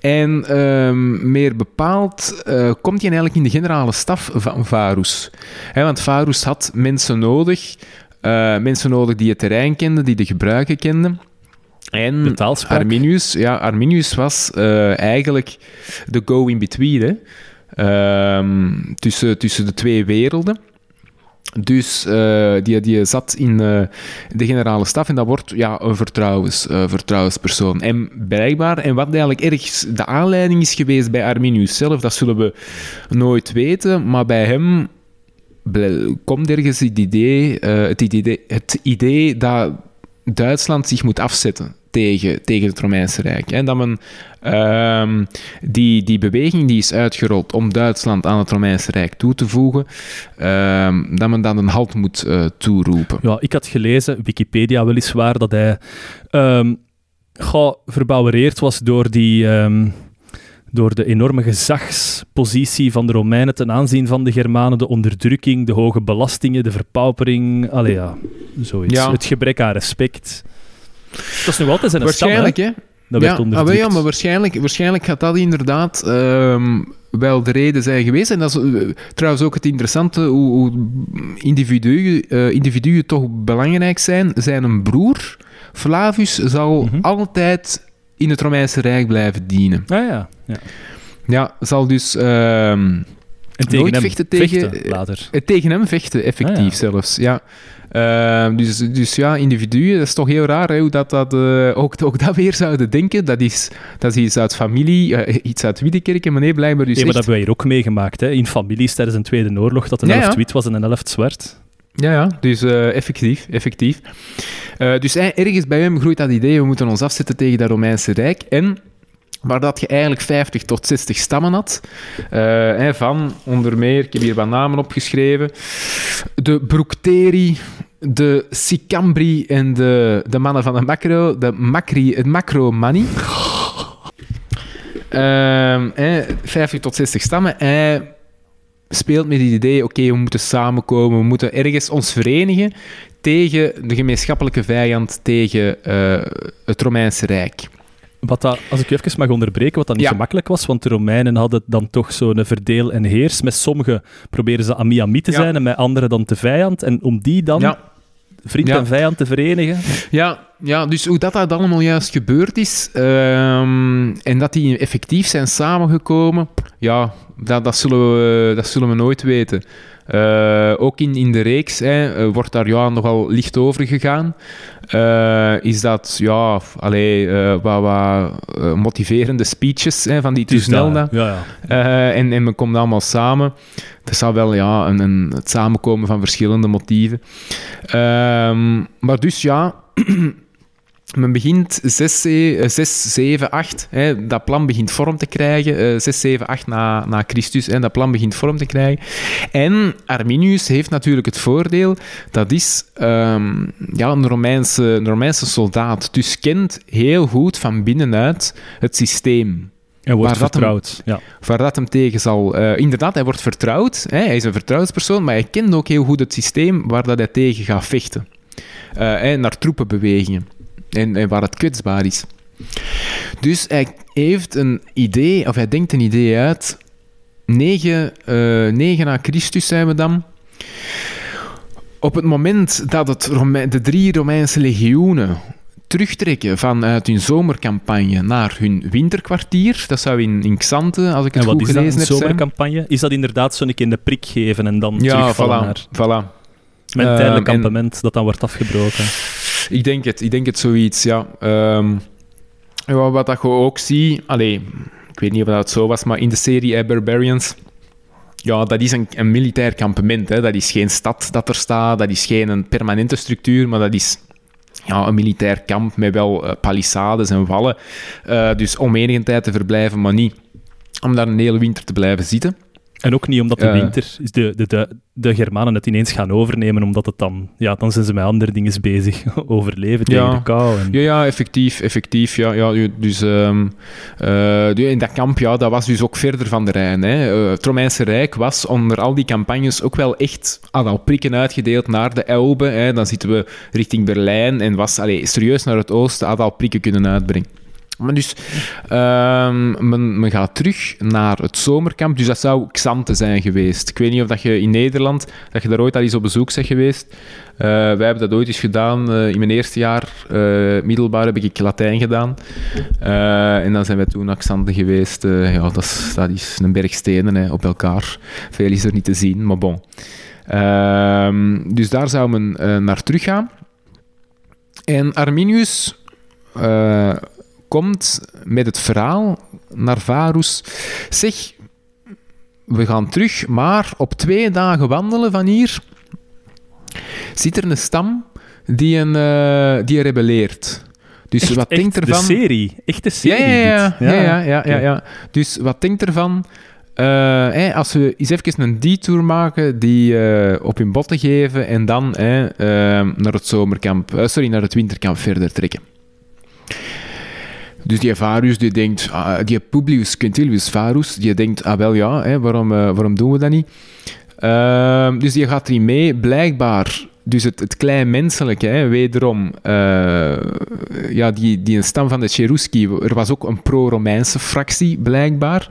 En uh, meer bepaald uh, komt hij eigenlijk in de generale staf van Varus. He, want Varus had mensen nodig, mensen nodig die het terrein kenden, die de gebruiken kenden. En Arminius, ja, Arminius was eigenlijk de go-in-between ehm, tussen, tussen de twee werelden. Dus uh, die, die zat in uh, de generale staf en dat wordt ja, een vertrouwens, uh, vertrouwenspersoon. En blijkbaar, en wat eigenlijk ergens de aanleiding is geweest bij Arminius zelf, dat zullen we nooit weten, maar bij hem komt ergens het idee, het idee, het idee dat Duitsland zich moet afzetten tegen, tegen het Romeinse Rijk. En dat men uh, die, die beweging die is uitgerold om Duitsland aan het Romeinse Rijk toe te voegen, uh, dat men dan een halt moet uh, toeroepen. Ja, ik had gelezen, Wikipedia weliswaar, dat hij um, verbouwereerd was door die... Um, door de enorme gezagspositie van de Romeinen ten aanzien van de Germanen, de onderdrukking, de hoge belastingen, de verpaupering, allee ja, zoiets. Ja. Het gebrek aan respect. Dat is nog altijd zijn Waarschijnlijk, stam, hè? Dat ja, werd ah, ja, maar waarschijnlijk, waarschijnlijk gaat dat inderdaad um, wel de reden zijn geweest. En dat is uh, trouwens ook het interessante, hoe, hoe individuen, uh, individuen toch belangrijk zijn. Zijn een broer, Flavius, zal mm -hmm. altijd in het Romeinse Rijk blijven dienen. Ah ja. Ja, ja zal dus... Um, en tegen nooit hem vechten tegen, vechten later. Uh, tegen hem vechten, effectief ah, ja. zelfs. Ja. Uh, dus, dus ja, individuen, dat is toch heel raar hè, hoe dat, dat uh, ook, ook dat weer zouden denken. Dat is, dat is iets uit familie, uh, iets uit Wiedekerken, nee, blijkbaar dus nee, maar dat hebben wij hier ook meegemaakt. Hè, in families tijdens een Tweede Oorlog, dat een ja, helft ja. wit was en een helft zwart. Ja, ja, dus uh, effectief, effectief. Uh, dus ergens bij hem groeit dat idee, we moeten ons afzetten tegen dat Romeinse Rijk. En waar dat je eigenlijk 50 tot 60 stammen had. Uh, van onder meer, ik heb hier wat namen opgeschreven, de Bructeri, de Sicambri en de, de mannen van de macro, de macri, het macro-money. Uh, 50 tot 60 stammen. Hij speelt met het idee, oké, we moeten samenkomen, we moeten ergens ons verenigen tegen de gemeenschappelijke vijand, tegen uh, het Romeinse Rijk. Wat dat, als ik u even mag onderbreken, wat dan niet ja. gemakkelijk was, want de Romeinen hadden dan toch zo'n verdeel en heers. Met sommigen proberen ze ami-ami te zijn en met anderen dan te vijand. En om die dan, ja. vriend en vijand, te verenigen. Ja, ja, dus hoe dat, dat allemaal juist gebeurd is um, en dat die effectief zijn samengekomen, ja, dat, dat, zullen we, dat zullen we nooit weten. Uh, ook in, in de reeks hè, uh, wordt daar ja, nogal licht over gegaan. Uh, is dat ja, allee, wat, wat motiverende speeches hè, van die Tusnelda. Ja, ja. en, en men komt allemaal samen. Het zou wel ja, een, een, het samenkomen van verschillende motieven. Ehm, maar dus ja. *clears throat* men begint 6, 6 7, 8, hè, dat plan begint vorm te krijgen. Uh, 6, 7, 8 na, na Christus, hè, dat plan begint vorm te krijgen. En Arminius heeft natuurlijk het voordeel, dat is um, ja, een, Romeinse, een Romeinse soldaat, dus kent heel goed van binnenuit het systeem. En wordt waar vertrouwd. Dat hem, ja. Waar dat hem tegen zal... Uh, inderdaad, hij wordt vertrouwd. Hè, hij is een vertrouwenspersoon, maar hij kent ook heel goed het systeem waar dat hij tegen gaat vechten. Uh, naar troepenbewegingen en, en waar het kwetsbaar is. Dus hij heeft een idee, of hij denkt een idee uit. 9, uh, 9 na Christus zijn we dan. Op het moment dat het de drie Romeinse legioenen terugtrekken vanuit hun zomercampagne naar hun winterkwartier. Dat zou in, in Xante, als ik het goed gelezen heb. Wat is dat, een zomercampagne? Is dat inderdaad zo'n keer in de prik geven en dan ja, terugvallen voilà, naar... voilà. Met tijdelijk um, kampement dat dan wordt afgebroken. Ik denk het, ik denk het zoiets, ja. Um, wat dat je ook ziet, allee, ik weet niet of dat zo was, maar in de serie eh, Barbarians, ja, dat is een, militair kampement. Hè. Dat is geen stad dat er staat, dat is geen een permanente structuur, maar dat is ja, een militair kamp met wel uh, palissades en wallen. Uh, dus om enige tijd te verblijven, maar niet om daar een hele winter te blijven zitten. En ook niet omdat de winter, de, de, de, de Germanen het ineens gaan overnemen, omdat het dan, ja, dan zijn ze met andere dingen bezig. *laughs* Overleven tegen ja. de kou. En... Ja, ja, effectief, effectief. Ja, ja, dus um, uh, in dat kamp, ja, dat was dus ook verder van de Rijn. Hè. Uh, het Romeinse Rijk was onder al die campagnes ook wel echt al prikken uitgedeeld naar de Elbe. Hè. Dan zitten we richting Berlijn en was allee, serieus naar het oosten, had al prikken kunnen uitbrengen. Maar dus, um, men, men, gaat terug naar het zomerkamp. Dus dat zou Xante zijn geweest. Ik weet niet of dat je in Nederland, dat je daar ooit al eens op bezoek bent geweest. Uh, wij hebben dat ooit eens gedaan. Uh, in mijn eerste jaar uh, middelbaar heb ik Latijn gedaan. en dan zijn wij toen naar Xante geweest. ja, dat is, dat is een berg stenen hè, op elkaar. Veel is er niet te zien, maar bon. Ehm, dus daar zou men naar terug gaan. En Arminius komt met het verhaal naar Varus. Zeg, we gaan terug, maar op twee dagen wandelen van hier zit er een stam die, een, uh, die rebelleert. Dus echt, wat echt denkt ervan? De serie, echt de serie. Ja, ja, ja. ja, ja, ja, ja, Dus wat denkt ervan? Uh, hey, als we eens even een detour maken, die uh, op hun botten geven en dan hey, naar het zomerkamp, sorry, naar het winterkamp verder trekken. Dus die Varus, die denkt, uh, die Publius Quintilius Varus, die denkt, ah wel ja, hè, waarom, uh, waarom doen we dat niet? Uh, dus die gaat erin mee, blijkbaar. Dus het, het klein menselijke, hè, wederom, uh, ja, die, die een stam van de Cheruski, er was ook een pro-Romeinse fractie, blijkbaar.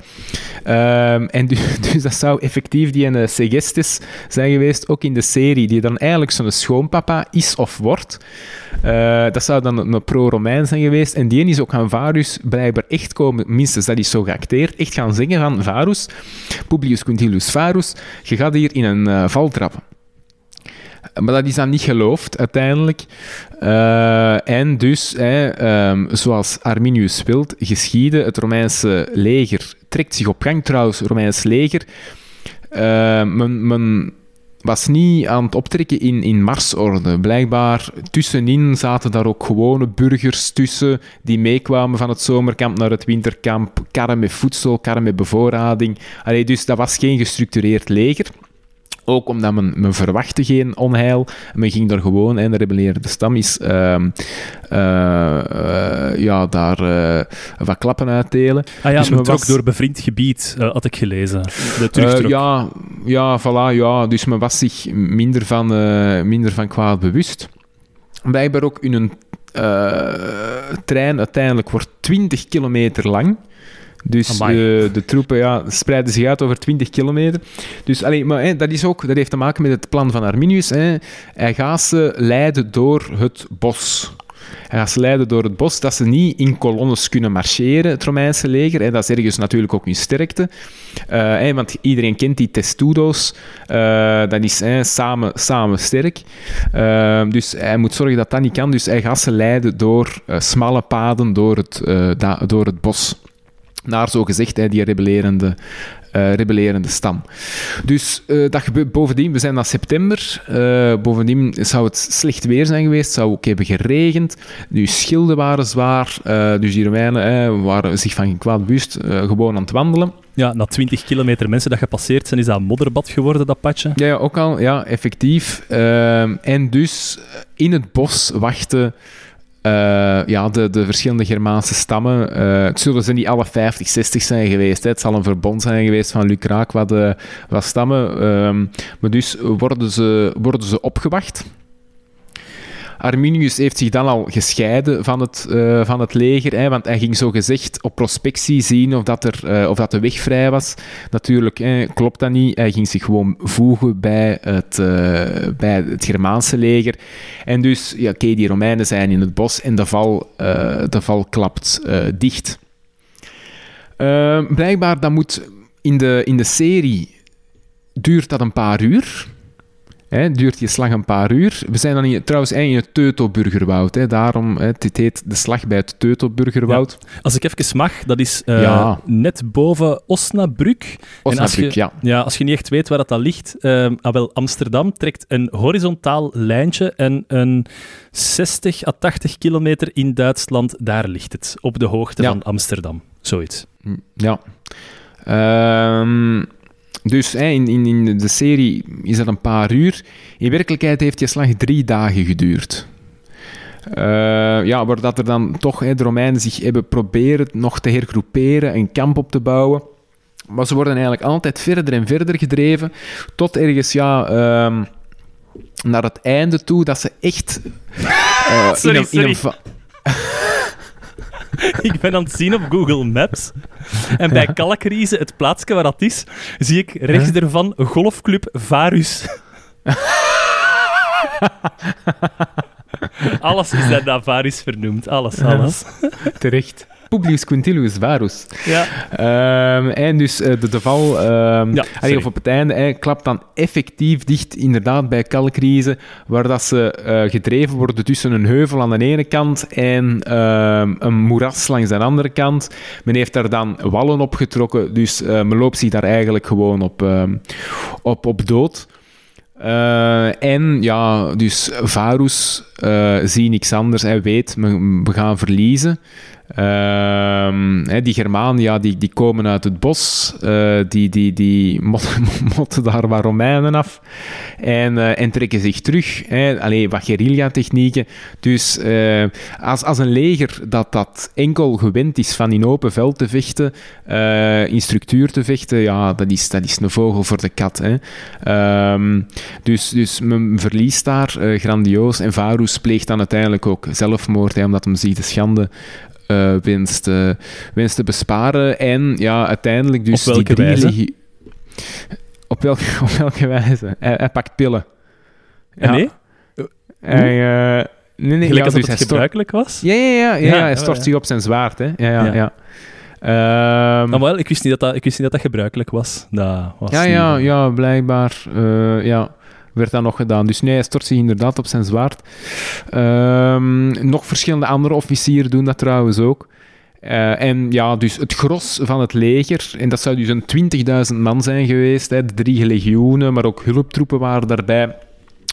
Ehm, en *laughs* dus, dat zou effectief die een Segestes zijn geweest, ook in de serie, die dan eigenlijk zo'n schoonpapa is of wordt. Uh, dat zou dan een pro-Romein zijn geweest. En die is ook aan Varus blijkbaar echt komen, minstens dat is zo geacteerd, echt gaan zeggen van Varus, Publius Quintilius Varus, je gaat hier in een uh, val trappen. Maar dat is dan niet geloofd uiteindelijk. Uh, en dus, um, zoals Arminius wilt, geschieden. Het Romeinse leger trekt zich op gang. Trouwens, het Romeins leger. Uh, men was niet aan het optrekken in, in marsorde. Blijkbaar tussenin zaten daar ook gewone burgers tussen die meekwamen van het zomerkamp naar het winterkamp. Karren met voedsel, karren met bevoorrading. Allee, dus dat was geen gestructureerd leger. Ook omdat men, men verwachtte geen onheil. Men ging daar gewoon, en de rebellerende stam is, uh, uh, ja, daar uh, wat klappen uitdelen. Ah ja, dus men trok was... door bevriend gebied, had ik gelezen. De ja, ja, voilà, ja. Dus men was zich minder van, minder van kwaad bewust. Blijkbaar ook in een trein uiteindelijk wordt 20 kilometer lang. Dus uh, de troepen ja, spreiden zich uit over 20 kilometer. Dus allee, maar, hè, dat, is ook, dat heeft te maken met het plan van Arminius. Hè. Hij gaat ze leiden door het bos. Hij gaat ze leiden door het bos, dat ze niet in kolonnes kunnen marcheren, het Romeinse leger. Hè. Dat is ergens natuurlijk ook hun sterkte. Uh, want iedereen kent die testudo's. Uh, dat is samen, samen sterk. Uh, dus hij moet zorgen dat dat niet kan. Dus hij gaat ze leiden door smalle paden, door het, da, door het bos naar zogezegd hè, die rebellerende, uh, rebellerende stam. Dus uh, dat gebeurt bovendien, we zijn dan september, uh, bovendien zou het slecht weer zijn geweest, zou ook hebben geregend, nu schilden waren zwaar, dus die Romeinen waren zich van geen kwaad bewust, gewoon aan het wandelen. Ja, na 20 kilometer mensen dat gepasseerd zijn, is dat een modderbad geworden, dat padje? Ja, ja ook al, ja, effectief. Ehm, en dus in het bos wachten uh, ja, de, de verschillende Germaanse stammen. Uh, het zullen ze niet alle 50, 60 zijn geweest. Hè. Het zal een verbond zijn geweest van Lucraak wat, uh, wat stammen. Uh, maar dus worden ze, worden ze opgewacht. Arminius heeft zich dan al gescheiden van het, uh, van het leger, hè, want hij ging zo gezegd op prospectie zien of, dat er, uh, of dat de weg vrij was. Natuurlijk hè, klopt dat niet. Hij ging zich gewoon voegen bij het, uh, bij het Germaanse leger. En dus, ja, oké, die Romeinen zijn in het bos en de val, de val klapt dicht. blijkbaar, dat moet in de, in de serie duurt dat een paar uur. Hè, duurt die slag een paar uur. We zijn dan in, trouwens in het Teutoburgerwoud. Hè, daarom, hè, het heet de slag bij het Teutoburgerwoud. Ja. Als ik even mag, dat is uh, net boven Osnabrück. Osnabrück, ja. ja. Als je niet echt weet waar dat, dat ligt, uh, ah, wel, Amsterdam trekt een horizontaal lijntje en een 60 à 80 kilometer in Duitsland, daar ligt het. Op de hoogte van Amsterdam. Zoiets. Ja. Ehm dus in, in, in de serie is dat een paar uur. In werkelijkheid heeft die slag drie dagen geduurd. Uh, ja, waar dat er dan toch hè, de Romeinen zich hebben proberen nog te hergroeperen, een kamp op te bouwen. Maar ze worden eigenlijk altijd verder en verder gedreven, tot ergens ja, uh, naar het einde toe, dat ze echt uh, *laughs* sorry, in een, in een *laughs* *laughs* ik ben aan het zien op Google Maps. En bij Kalkriese, het plaatsje waar dat is, zie ik rechts ervan golfclub Varus. *laughs* alles is daar naar Varus vernoemd. Alles, alles. Terecht. Publius Quintilius Varus. Ja. Um, en dus uh, de, de val, um, ja, of op het einde, hij klapt dan effectief dicht, inderdaad, bij kalkrize, waar dat ze uh, gedreven worden tussen een heuvel aan de ene kant en uh, een moeras langs de andere kant. Men heeft daar dan wallen opgetrokken, dus uh, men loopt zich daar eigenlijk gewoon op, op, op dood. Uh, en ja, dus Varus uh, ziet niks anders. Hij weet, we, we gaan verliezen. Uh, die Germanen ja, die, die komen uit het bos, uh, die, die, die *laughs* motten daar wat Romeinen af en, en trekken zich terug. Hè. Allee, wat guerrilla-technieken. Dus uh, als, als een leger dat, dat enkel gewend is van in open veld te vechten, in structuur te vechten, ja, dat is, dat is een vogel voor de kat. Um, dus, dus men verliest daar grandioos en Varus pleegt dan uiteindelijk ook zelfmoord, hè, omdat hem ziet de schande uh, winst, uh, winst te besparen. En ja, uiteindelijk dus op welke die wijze? Op welke, *laughs* op welke wijze? Hij, hij pakt pillen. Ja. Nee? Hij, uh, nee, nee, ja, dus het gebruikelijk was? Ja, ja, ja, ja, ja hij stort zich op zijn zwaard. Hè. Ja, ja, ja. ja. Um, nou, wel, ik, wist niet dat dat, ik wist niet dat dat gebruikelijk was. Dat was ja, ja, ja, blijkbaar. Ja werd dat nog gedaan. Dus nee, hij stort zich inderdaad op zijn zwaard. Um, nog verschillende andere officieren doen dat trouwens ook. Uh, en ja, dus het gros van het leger, en dat zou dus een 20.000 man zijn geweest, hè, de drie legioenen, maar ook hulptroepen waren daarbij.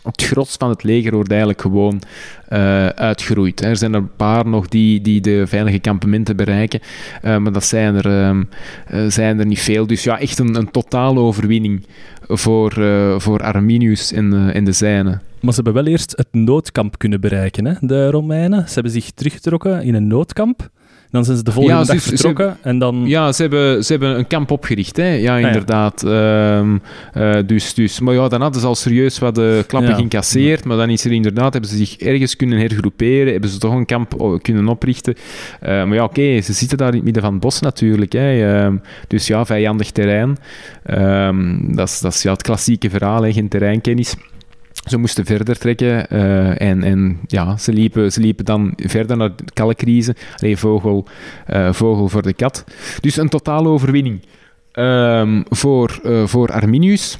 Het gros van het leger wordt eigenlijk gewoon uh, uitgeroeid. Er zijn er een paar nog die, die de veilige kampementen bereiken, uh, maar dat zijn er, uh, zijn er niet veel. Dus ja, echt een, een totale overwinning voor, voor Arminius en, en de zijnen. Maar ze hebben wel eerst het noodkamp kunnen bereiken, hè, de Romeinen. Ze hebben zich teruggetrokken in een noodkamp. Dan zijn ze de volgende ja, dag vertrokken en dan... Ja, ze hebben, ze hebben een kamp opgericht, hè. Ja, ah, inderdaad. Ja. Um, uh, dus, dus, maar ja, dan hadden ze al serieus wat de klappen ja. geïncasseerd, maar dan is er inderdaad, hebben ze zich ergens kunnen hergroeperen, hebben ze toch een kamp kunnen oprichten. Uh, maar ja, oké, okay, ze zitten daar in het midden van het bos natuurlijk, hè. Um, dus ja, vijandig terrein. Um, dat is, dat is ja, het klassieke verhaal, hè, geen terreinkennis. Ze moesten verder trekken uh, en, en ja, ze liepen, ze liepen dan verder naar de kalkrize. Alleen vogel, uh, vogel voor de kat. Dus een totale overwinning um, voor, uh, voor Arminius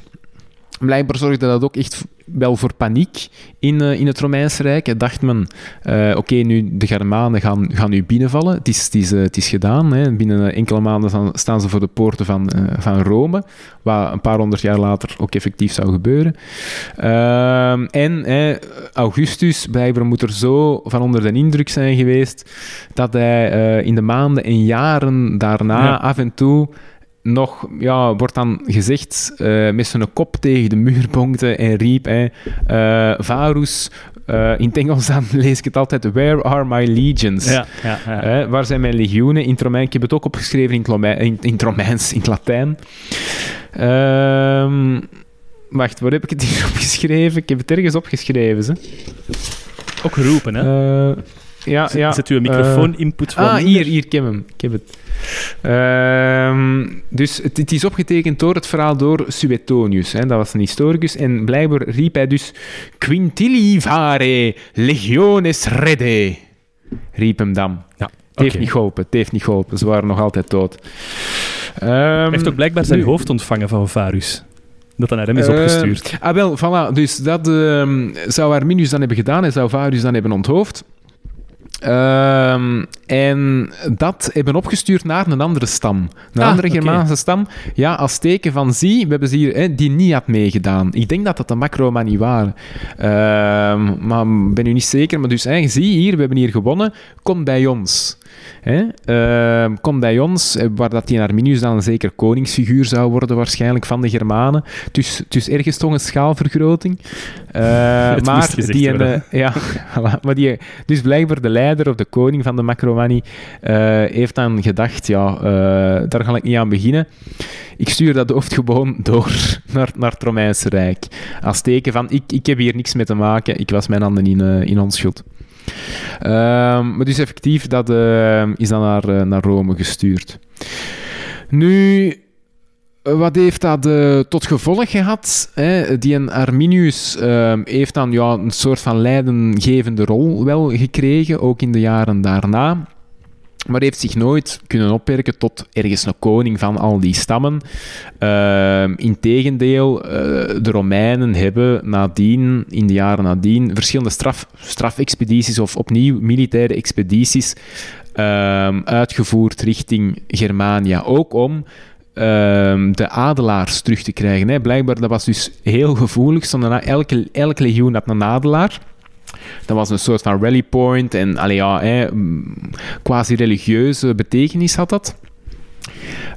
blijkbaar zorgde dat ook echt wel voor paniek in, uh, in het Romeinse Rijk. Dacht men, uh, oké, nu de Germanen gaan, gaan nu binnenvallen. Het is, het is, uh, het is gedaan. Hè. Binnen enkele maanden staan ze voor de poorten van, van Rome, wat een paar honderd jaar later ook effectief zou gebeuren. Ehm, en Augustus, blijkbaar moet er zo van onder de indruk zijn geweest dat hij in de maanden en jaren daarna ja. af en toe nog, ja, wordt dan gezegd, uh, met zijn kop tegen de muur bonkte en riep, eh, Varus, uh, in het Engels dan *laughs* lees ik het altijd, where are my legions? Ja, ja, ja. waar zijn mijn legioenen? In het Romein, ik heb het ook opgeschreven in het, in, in het Romeins, in het Latijn. Um, wacht, waar heb ik het hier *laughs* opgeschreven? Ik heb het ergens opgeschreven. Ze. Ook geroepen, hè? Ja, ja. Zet u een microfoon-input van... Ah, hier, hier, ik heb hem. Ik heb het. Uh, dus het, het, is opgetekend door het verhaal door Suetonius. Hè, dat was een historicus. En blijkbaar riep hij dus... Quintilli vare legiones redde. Riep hem dan. Ja, het heeft niet geholpen. Het heeft niet geholpen. Ze waren nog altijd dood. Um, hij heeft ook blijkbaar zijn nu, hoofd ontvangen van Varus dat dan naar hem is opgestuurd. Uh, ah, wel, voilà. Dus dat uh, zou Arminius dan hebben gedaan en zou Varus dan hebben onthoofd. Um, en dat hebben opgestuurd naar een andere stam. Een ah, andere Germaanse stam. Ja, als teken van zie, we hebben ze hier, hè, die niet had meegedaan. Ik denk dat dat de macromanie waren. Um, maar ben u niet zeker. Maar dus, hè, zie hier, we hebben hier gewonnen. Kom bij ons. Hè? Uh, komt bij ons, eh, waar dat die Arminius dan een zeker koningsfiguur zou worden, waarschijnlijk van de Germanen. Dus, dus ergens toch een schaalvergroting. *laughs* Uh, maar die, een, *laughs* ja, maar die, dus blijkbaar de leider of de koning van de Macromanie uh, heeft dan gedacht: ja, daar ga ik niet aan beginnen. Ik stuur dat hoofd gewoon *laughs* door naar, naar het Romeinse Rijk. Als teken van: ik, ik heb hier niks mee te maken, ik was mijn handen in, in onschuld. Um, maar dus effectief, dat uh, is dan naar, uh, naar Rome gestuurd. Nu, wat heeft dat uh, tot gevolg gehad? Hè? Die Arminius ehm, heeft dan ja, een soort van leidinggevende rol wel gekregen, ook in de jaren daarna maar heeft zich nooit kunnen opwerken tot ergens een koning van al die stammen. Uh, Integendeel, uh, de Romeinen hebben nadien, in de jaren nadien, verschillende straf, strafexpedities of opnieuw militaire expedities uh, uitgevoerd richting Germania. Ook om ehm, de adelaars terug te krijgen. Hè. Blijkbaar, dat was dus heel gevoelig. Elke, elke legioen had een adelaar. Dat was een soort van rally point en ja, quasi-religieuze betekenis had dat.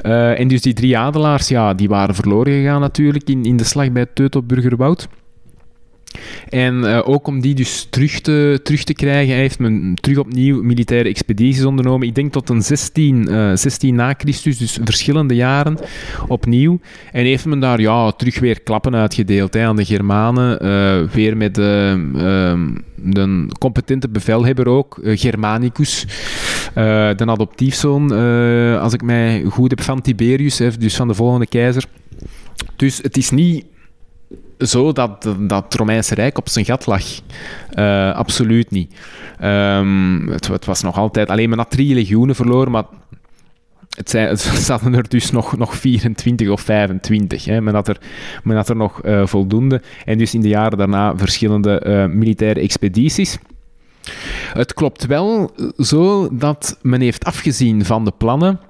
Uh, en dus die drie adelaars, ja, die waren verloren gegaan natuurlijk in, in de slag bij Teutoburgerwoud. En uh, ook om die dus terug te, terug te krijgen, heeft men terug opnieuw militaire expedities ondernomen. Ik denk tot een 16, uh, 16 na Christus, dus verschillende jaren opnieuw. En heeft men daar ja, terug weer klappen uitgedeeld hè, aan de Germanen. Uh, weer met de, ehm, competente bevelhebber ook, eh, Germanicus. de adoptiefzoon, als ik mij goed heb, van Tiberius, dus van de volgende keizer. Dus het is niet zo dat, dat het Romeinse Rijk op zijn gat lag. Uh, absoluut niet. Um, het, het, was nog altijd... Alleen men had drie legioenen verloren, maar het, zijn, *laughs* zaten er dus nog, nog 24 of 25. Hè. Men, had er, men had er nog uh, voldoende. En dus in de jaren daarna verschillende uh, militaire expedities. Het klopt wel zo dat men heeft afgezien van de plannen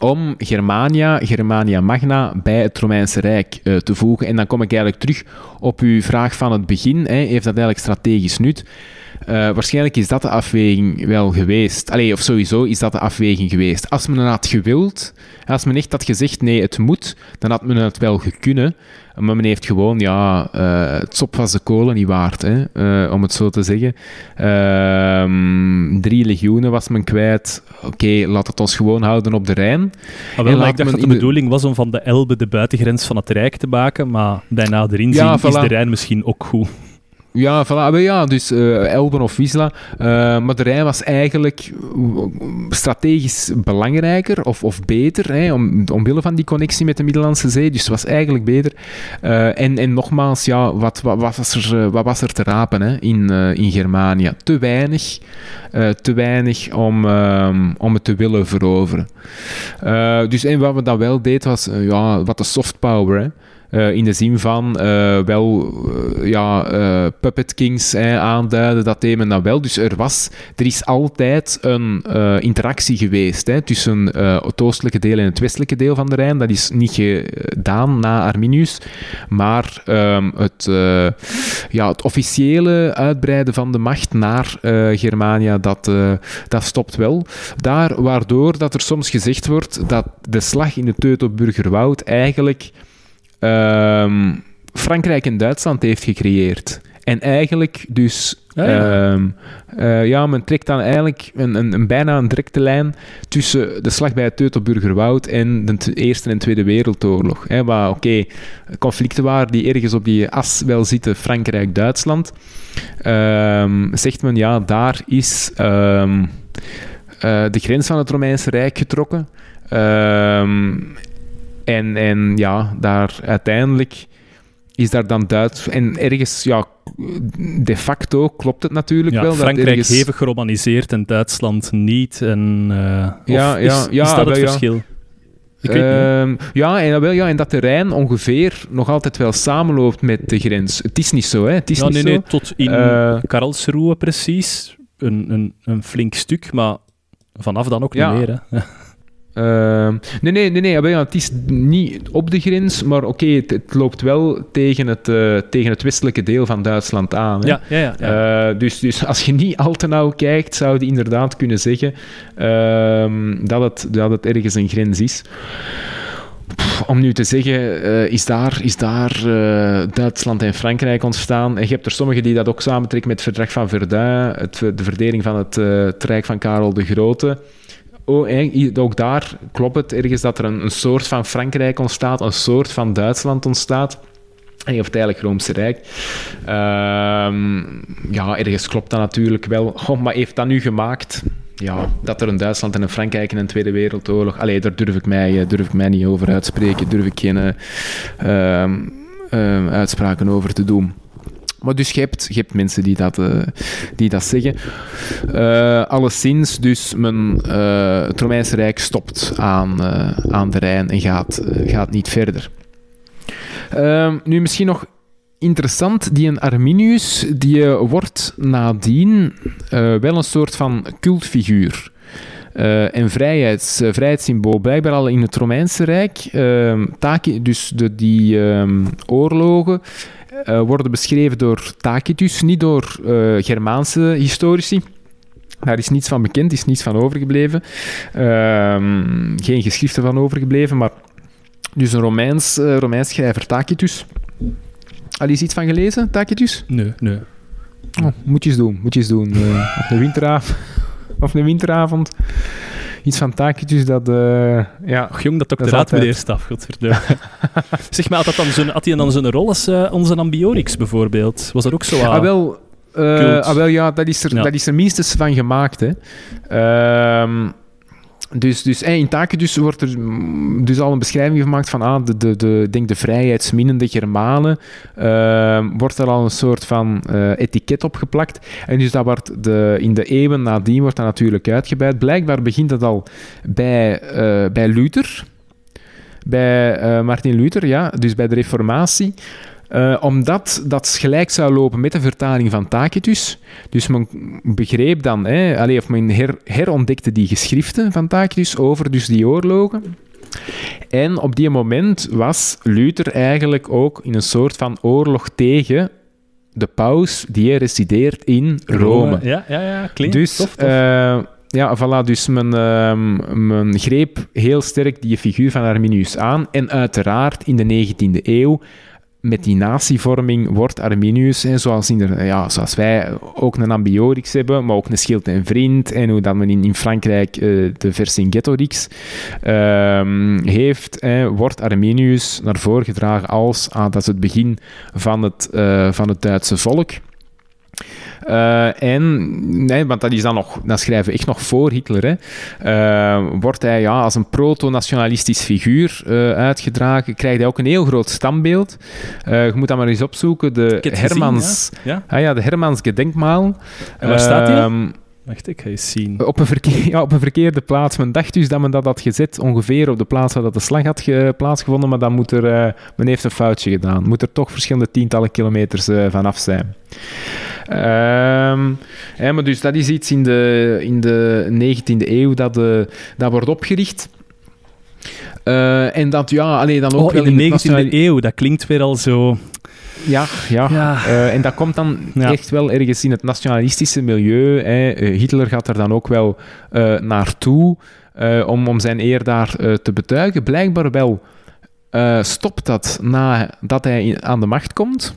om Germania, Germania Magna, bij het Romeinse Rijk uh, te voegen. En dan kom ik eigenlijk terug op uw vraag van het begin. Hè. Heeft dat eigenlijk strategisch nut? Uh, waarschijnlijk is dat de afweging wel geweest. Allee, of sowieso is dat de afweging geweest. Als men het had gewild, als men echt had gezegd nee, het moet, dan had men het wel gekunnen. Maar men heeft gewoon, ja, uh, het sop was de kolen niet waard, hè, uh, om het zo te zeggen. Uh, drie legioenen was men kwijt. Oké, okay, laat het ons gewoon houden op de Rijn. Ah, wel, ik dacht dat de bedoeling was om van de Elbe de buitengrens van het Rijk te maken, maar daarna erin ja, zien is de Rijn misschien ook goed. Ja, voilà, ja dus uh, Elben of Wisla. Uh, maar de Rijn was eigenlijk strategisch belangrijker of, of beter, hè, om, omwille van die connectie met de Middellandse Zee. Dus het was eigenlijk beter. En, en nogmaals, ja, wat, wat, was, er, wat was er te rapen hè, in, in Germanië? Te weinig. te weinig om, um, om het te willen veroveren. dus en wat we dan wel deed, was ja, wat de soft power. Hè. Uh, in de zin van uh, wel uh, ja, Puppet Kings aanduiden, dat thema dan wel. Dus er, was, er is altijd een interactie geweest hè, tussen het oostelijke deel en het westelijke deel van de Rijn. Dat is niet gedaan na Arminius, maar um, het, ja, het officiële uitbreiden van de macht naar Germania, dat, dat stopt wel. Daar, waardoor dat er soms gezegd wordt dat de slag in het Teutoburgerwoud eigenlijk um, Frankrijk en Duitsland heeft gecreëerd. En eigenlijk dus... Ah, ja. Um, uh, ja, men trekt dan eigenlijk een, een, een, bijna een directe lijn tussen de slag bij het Teutoburgerwoud en de Eerste en Tweede Wereldoorlog. Hè, waar, oké, okay, conflicten waren die ergens op die as wel zitten, Frankrijk-Duitsland. Um, zegt men, ja, daar is um, uh, de grens van het Romeinse Rijk getrokken. En, en ja, daar uiteindelijk is daar dan Duits... En ergens, ja, de facto klopt het natuurlijk ja, wel. Frankrijk ergens... heeft geromaniseerd en Duitsland niet. En, uh, ja, ja, is, ja, is dat het verschil? Uh, ja, en, wel, ja, en dat de Rijn ongeveer nog altijd wel samenloopt met de grens. Het is niet zo, hè? Het is ja, niet nee, zo. nee, tot in uh, Karlsruhe precies. Een, een, een flink stuk, maar vanaf dan ook ja. niet meer. Hè? *laughs* Uh, nee, nee, nee, nee. Ja, het is niet op de grens, maar oké, okay, het, het, loopt wel tegen het, uh, tegen het westelijke deel van Duitsland aan. Hè. Ja, ja, ja. Uh, dus, dus als je niet al te nauw kijkt, zou je inderdaad kunnen zeggen uh, dat, het, dat het ergens een grens is. Pff, om nu te zeggen, uh, is daar, is daar Duitsland en Frankrijk ontstaan? En je hebt er sommigen die dat ook samentrekken met het verdrag van Verdun, het, de verdeling van het, het Rijk van Karel de Grote. Oh, ook daar klopt het ergens dat er een, een, soort van Frankrijk ontstaat, een soort van Duitsland ontstaat. En je hebt eigenlijk Roomse Rijk. Uh, ja, ergens klopt dat natuurlijk wel. Oh, maar heeft dat nu gemaakt ja, dat er een Duitsland en een Frankrijk in een Tweede Wereldoorlog... Allee, daar durf ik mij, durf ik mij niet over uitspreken. Durf ik geen uh, uh, uitspraken over te doen. Maar dus je hebt, mensen die dat, uh, die dat zeggen. Uh, alleszins, dus men, uh, het Romeinse Rijk stopt aan, aan de Rijn en gaat, gaat niet verder. Ehm, nu misschien nog interessant, die een Arminius, die wordt nadien wel een soort van cultfiguur. En vrijheids, vrijheidssymbool. Blijkbaar al in het Romeinse Rijk. Uh, taki, dus de, die um, oorlogen uh, worden beschreven door Tacitus, niet door uh, Germaanse historici. Daar is niets van bekend, is niets van overgebleven. Ehm, geen geschriften van overgebleven, maar dus een Romeins, uh, Romeins schrijver Tacitus. Al eens iets van gelezen, Tacitus? Nee, nee. Oh, moet je eens doen, moet je eens doen. op een *laughs* winteravond. of een winteravond iets van Tacitus dat... Uh, ja, Och, jong, dat doctoraat met eerst af, godverdomme. *laughs* zeg maar, had, dat dan zo'n, had hij dan zo'n rol als uh, onze Ambiorix bijvoorbeeld? Was dat ook zo Ah, wel, uh, ah, wel ja, dat is er, ja. dat is er minstens van gemaakt, hè. Uh, dus, dus in Tacitus wordt er dus al een beschrijving gemaakt van ah, de, de, de, denk de vrijheidsminnende Germanen. Uh, wordt er al een soort van uh, etiket op geplakt. En dus dat wordt de, in de eeuwen nadien wordt dat natuurlijk uitgebreid. Blijkbaar begint dat al bij, uh, bij Luther. Bij Martin Luther, ja. Dus bij de Reformatie. Uh, omdat dat gelijk zou lopen met de vertaling van Tacitus. Dus men begreep dan, hè, allee, of men her, herontdekte die geschriften van Tacitus over dus die oorlogen. En op die moment was Luther eigenlijk ook in een soort van oorlog tegen de paus die resideert in Rome. Ja, ja, ja, klinkt dus, tof, tof. Uh, ja, voilà, dus men, uh, men greep heel sterk die figuur van Arminius aan. En uiteraard in de 19e eeuw met die natievorming wordt Arminius, hè, zoals, ja, zoals wij ook een Ambiorix hebben, maar ook een Schild en Vriend, en hoe dat men in, Frankrijk uh, de Vercingetorix uh, heeft, hè, wordt Arminius naar voren gedragen als ah, dat is het begin van het, uh, van het Duitse volk. Uh, en, nee, want dat is dan nog, dat schrijven we echt nog voor Hitler, hè, uh, wordt hij ja, als een proto-nationalistisch figuur uh, uitgedragen, krijgt hij ook een heel groot standbeeld. je moet dat maar eens opzoeken, de Hermans, gezien, ja? Ah, ja, de Hermans Gedenkmaal. En waar staat die? Wacht, ik ga eens zien. Op een, verkeer, *laughs* ja, op een verkeerde plaats. Men dacht dus dat men dat had gezet ongeveer op de plaats waar dat de slag had ge, plaatsgevonden, maar dan moet er, uh, men heeft een foutje gedaan. Moet er toch verschillende tientallen kilometers uh, vanaf zijn. Um, ja, maar dus dat is iets in de, in de 19e eeuw dat, uh, dat wordt opgericht. Uh, en dat, ja, alleen dan ook oh, in de 19e eeuw, dat klinkt weer al zo... Ja, ja. ja. Uh, en dat komt dan ja. echt wel ergens in het nationalistische milieu. Hè. Hitler gaat er dan ook wel uh, naartoe om, om zijn eer daar te betuigen. Blijkbaar wel stopt dat nadat hij aan de macht komt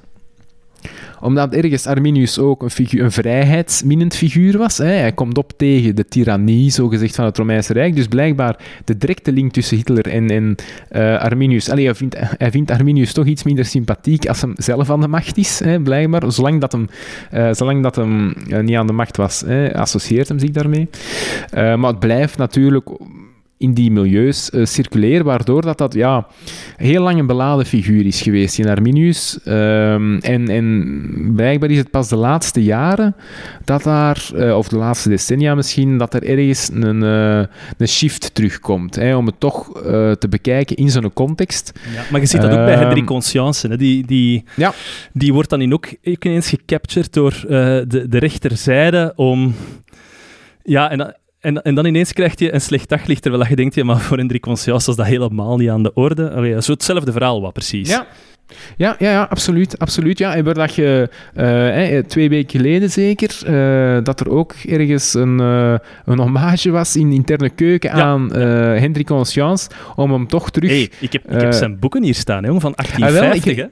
omdat ergens Arminius ook een, figuur, een vrijheidsminnend figuur was. Hè. Hij komt op tegen de tirannie, zogezegd, van het Romeinse Rijk. Dus blijkbaar de directe link tussen Hitler en, en uh, Arminius... Allee, hij, vindt, hij vindt Arminius toch iets minder sympathiek als hem zelf aan de macht is, hè, blijkbaar. Zolang dat hem, uh, zolang dat hem uh, niet aan de macht was, hè, associeert hem zich daarmee. maar het blijft natuurlijk in die milieus uh, circuleren, waardoor dat, dat ja, heel lang een beladen figuur is geweest in Arminius. Um, en, en blijkbaar is het pas de laatste jaren dat daar, uh, of de laatste decennia misschien, dat er ergens een, uh, een shift terugkomt. Hè, om het toch te bekijken in zo'n context. Ja, maar je ziet dat ook bij Hendrik Conscience. Hè, die, die, ja. die wordt dan in ook ineens gecaptured door de, de rechterzijde om... Ja, en en, en dan ineens krijg je een slecht daglicht, terwijl je denkt, ja, maar voor Hendrik Conscience is dat helemaal niet aan de orde. Allee, zo hetzelfde verhaal wat precies. Ja. Ja, ja, ja, absoluut. absoluut ja. En waar dat je uh, twee weken geleden zeker, uh, dat er ook ergens een, uh, een hommage was in de interne keuken ja. aan Hendrik Conscience, om hem toch terug... Hey, ik, heb, ik heb zijn boeken hier staan, hè, van 1850, ah, wel, ik,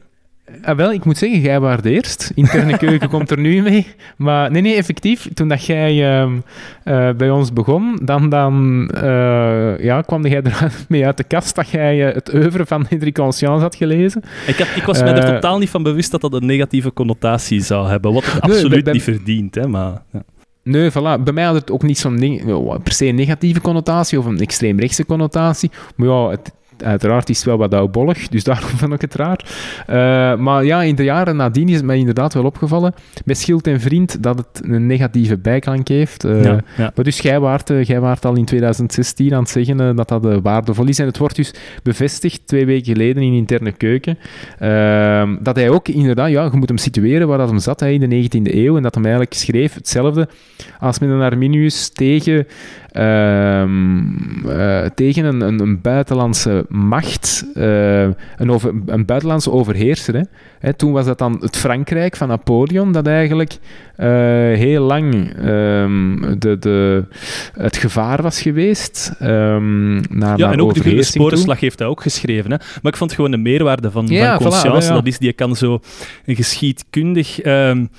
Ah, wel, ik moet zeggen, jij was eerst. Interne *laughs* keuken komt er nu mee. Maar nee, nee, effectief. Toen dat jij uh, uh, bij ons begon, dan, dan uh, ja, kwam jij er *laughs* mee uit de kast dat jij het oeuvre van Hendrik Conscience had gelezen. Ik, had, ik was me er totaal niet van bewust dat dat een negatieve connotatie zou hebben. Wat het absoluut nee, bij, niet verdient. Hè, maar, ja. Nee, voilà. Bij mij had het ook niet zo'n per se negatieve connotatie of een extreem rechtse connotatie. Maar ja, het, Uiteraard is het wel wat oudbollig, dus daarom *laughs* vond ik het raar. Uh, maar ja, in de jaren nadien is het mij inderdaad wel opgevallen, met Schild en Vriend, dat het een negatieve bijklank heeft. Uh, ja, ja. Maar dus jij waart, uh, jij waart al in 2016 aan het zeggen dat dat waardevol is. En het wordt dus bevestigd twee weken geleden in Interne Keuken, ehm, dat hij ook inderdaad, ja, je moet hem situeren waar dat hem zat hij in de 19e eeuw, en dat hem eigenlijk schreef hetzelfde als met een Arminius tegen uh, tegen een, een, een, buitenlandse macht, uh, een, over, een buitenlandse overheerser. Hè. Hè, toen was dat dan het Frankrijk van Napoleon, dat eigenlijk uh, heel lang um, de, de, het gevaar was geweest. Um, naar, ja, naar en ook de Sporenslag heeft hij ook geschreven. Hè. Maar ik vond gewoon de meerwaarde van, ja, van Conscience, voilà, ja. dat is, die kan zo een geschiedkundig um,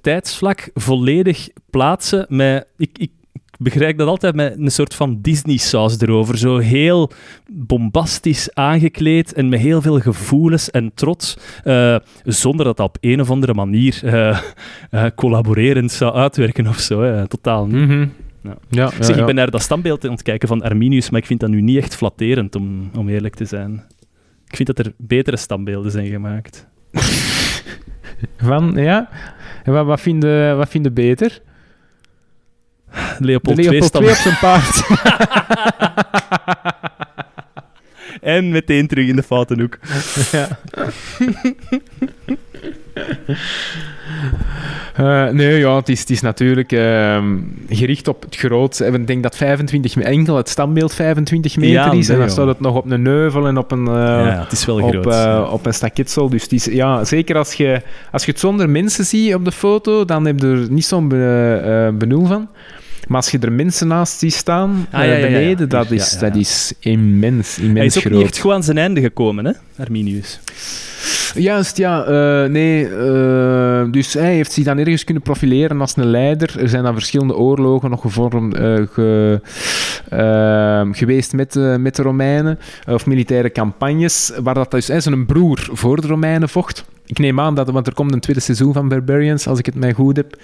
tijdsvlak volledig plaatsen met... Ik, ik begrijp dat altijd met een soort van Disney-saus erover. Zo heel bombastisch aangekleed en met heel veel gevoelens en trots. Uh, zonder dat dat op een of andere manier uh, uh, collaborerend zou uitwerken of zo. Totaal niet. Mm -hmm. Ja. Ja, ja, zeg, ik ben naar dat standbeeld aan het kijken van Arminius, maar ik vind dat nu niet echt flatterend, om, om eerlijk te zijn. Ik vind dat er betere standbeelden zijn gemaakt. van, ja? En wat, wat vind je wat vind beter? Leopold, Leopold II op zijn paard. *laughs* en meteen terug in de foute hoek. ja. Uh, nee, ja, het is, het is natuurlijk uh, gericht op het grootste. Ik denk dat 25 enkel het standbeeld 25 meter ja, is. En dan staat het nog op een neuvel en op een, uh, ja, het is wel op, groot, op een staketsel. Dus het is, ja, zeker als je, als je het zonder mensen ziet op de foto, dan heb je er niet zo'n benul van. Maar als je er mensen naast ziet staan, ah, ja, beneden, dat, is, dat is immens, immens Hij is ook groot. niet echt gewoon aan zijn einde gekomen, hè, Arminius? Juist, ja. Uh, nee, uh, dus hij heeft zich dan ergens kunnen profileren als een leider. Er zijn dan verschillende oorlogen nog gevormd, uh, ge, geweest met, met de Romeinen, of militaire campagnes, waar dat dus zijn broer voor de Romeinen vocht. Ik neem aan dat, want er komt een tweede seizoen van Barbarians, als ik het mij goed heb.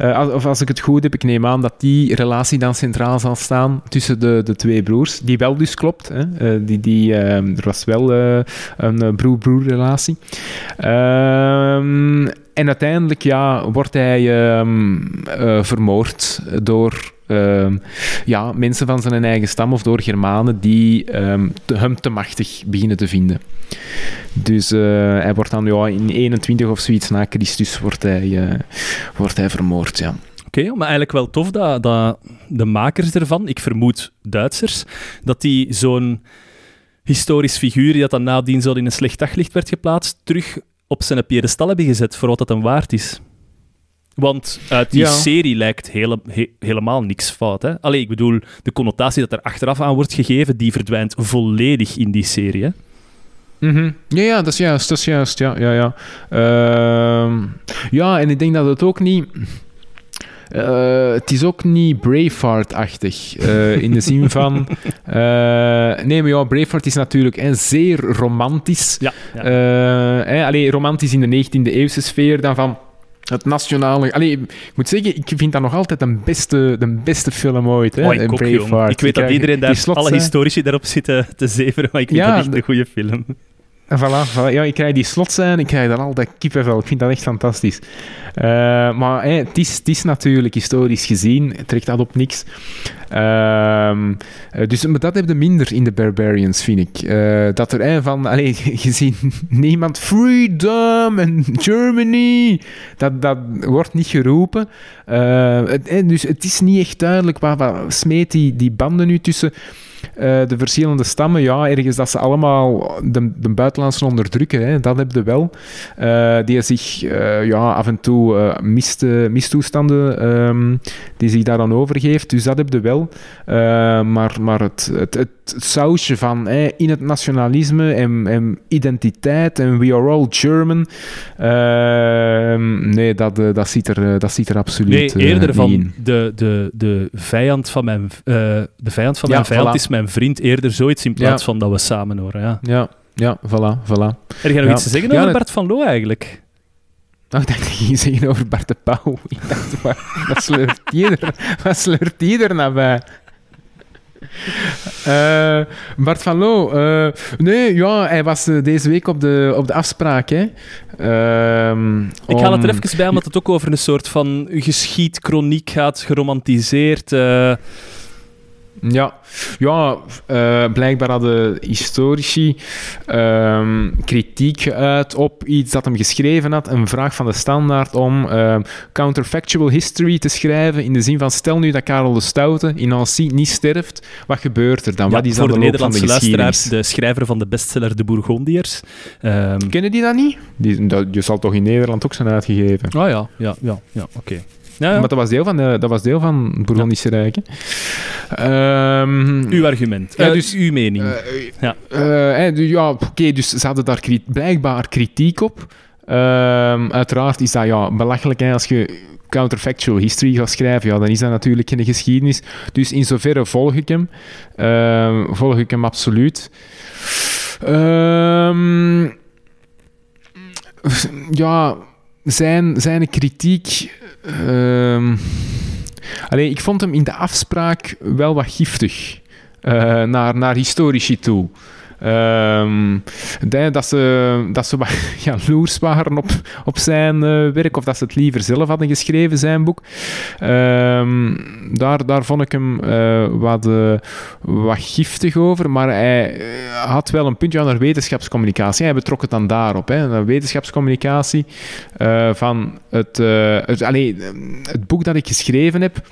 Uh, als, of als ik het goed heb, ik neem aan dat die relatie dan centraal zal staan tussen de, de twee broers. Die wel dus klopt. Hè? Uh, die, die, uh, er was wel een broer-broer relatie. Ehm, en uiteindelijk ja, wordt hij ehm, vermoord door uh, ja, mensen van zijn eigen stam of door Germanen die te, hem te machtig beginnen te vinden. Dus uh, hij wordt dan ja, in 21 of zoiets na Christus wordt hij, uh, wordt hij vermoord. Ja. Oké, maar eigenlijk wel tof dat, dat de makers ervan, ik vermoed Duitsers, dat die zo'n historisch figuur die dat dan nadien zo in een slecht daglicht werd geplaatst, terug op zijn piedestal hebben gezet voor wat dat een waard is. Want uit die serie lijkt hele, helemaal niks fout. Hè? Allee, ik bedoel, de connotatie dat er achteraf aan wordt gegeven, die verdwijnt volledig in die serie. Hè? Mm Ja, ja, dat is juist, dat is juist, ja, ja, ja. Uh, ja, en ik denk dat het ook niet... Uh, het is ook niet Braveheart-achtig. Uh, in de zin *laughs* van. Uh, nee, maar ja, Braveheart is natuurlijk hè, zeer romantisch. Ja, ja. Allee, romantisch in de 19e eeuwse sfeer. Dan van het nationale... Allee, ik moet zeggen, ik vind dat nog altijd de beste, de beste film ooit. Hè, oh, ik, ook, ik weet dat iedereen daar, alle historici daarop zitten te zeveren, maar ik vind ja, dat echt een goede film. Voilà, voilà, Ja, ik krijg die slotzijn, ik krijg dan altijd kippenvel. Ik vind dat echt fantastisch. Uh, maar hey, het, is, het is natuurlijk historisch gezien, trekt dat op niks. Uh, dus maar dat heb je minder in de Barbarians, vind ik. Uh, dat er een van, *laughs* alleen gezien niemand freedom en Germany, dat, dat wordt niet geroepen. Het, dus het is niet echt duidelijk waar, waar smeet die, die banden nu tussen de verschillende stammen, ja, ergens dat ze allemaal de, de buitenlandse onderdrukken, hè, dat heb je wel. Die zich ja, af en toe mist, mistoestanden, um, die zich daar dan overgeeft. Dus dat heb je wel. Maar maar het, het, het, sausje van in het nationalisme en, en, identiteit en we are all German, ehm, nee, dat, dat, ziet er, dat ziet er absoluut nee, eerder van in. De, de, de vijand van mijn, de vijand van mijn vijand is mijn vriend eerder zoiets in plaats van dat we samen horen. Ja, ja, ja voilà, voilà. Heb je nog iets te zeggen over Bart van Loo eigenlijk? Oh, ik dacht dat je ging zeggen over Bart de Pauw. *laughs* Ik dacht, wat, sleurt die er, wat sleurt die er naar bij? Uh, Bart van Loo, uh, nee, ja, hij was uh, deze week op de, op de afspraak. Hè. Ehm, ik haal het er even bij, omdat het ook over een soort van geschiedkroniek gaat, geromantiseerd. Ja, ja uh, blijkbaar hadden historici uh, kritiek geuit op iets dat hem geschreven had. Een vraag van de standaard om uh, counterfactual history te schrijven. In de zin van: stel nu dat Karel de Stoute in Nancy niet sterft, wat gebeurt er dan? Ja, wat is voor dan de, de Nederlandse luisteraars, de schrijver van de bestseller De Bourgondiërs. Um... Kennen die dat niet? Die, dat, je zal toch in Nederland ook zijn uitgegeven? Ah ja, ja, ja, ja oké. Ja, ja. Maar dat was deel van, de, dat was deel van Bourgondische ja. Rijk. Um, uw argument, uh, dus uw mening. Uh, ja, uh, dus, ja oké, dus ze hadden daar blijkbaar kritiek op. Um, uiteraard is dat ja, belachelijk hè, als je counterfactual history gaat schrijven, ja, dan is dat natuurlijk geen geschiedenis. Dus in zoverre volg ik hem. Uh, volg ik hem absoluut. Um, ja, zijn, zijn kritiek Um, alleen, ik vond hem in de afspraak wel wat giftig uh, naar, naar historici toe. Um, dat, ze, dat ze wat *laughs* jaloers waren op, op zijn uh, werk, of dat ze het liever zelf hadden geschreven, zijn boek. Um, daar, daar vond ik hem uh, wat, uh, wat giftig over, maar hij had wel een puntje aan naar wetenschapscommunicatie. Hij betrok het dan daarop, hè, naar wetenschapscommunicatie. van het, het, het boek dat ik geschreven heb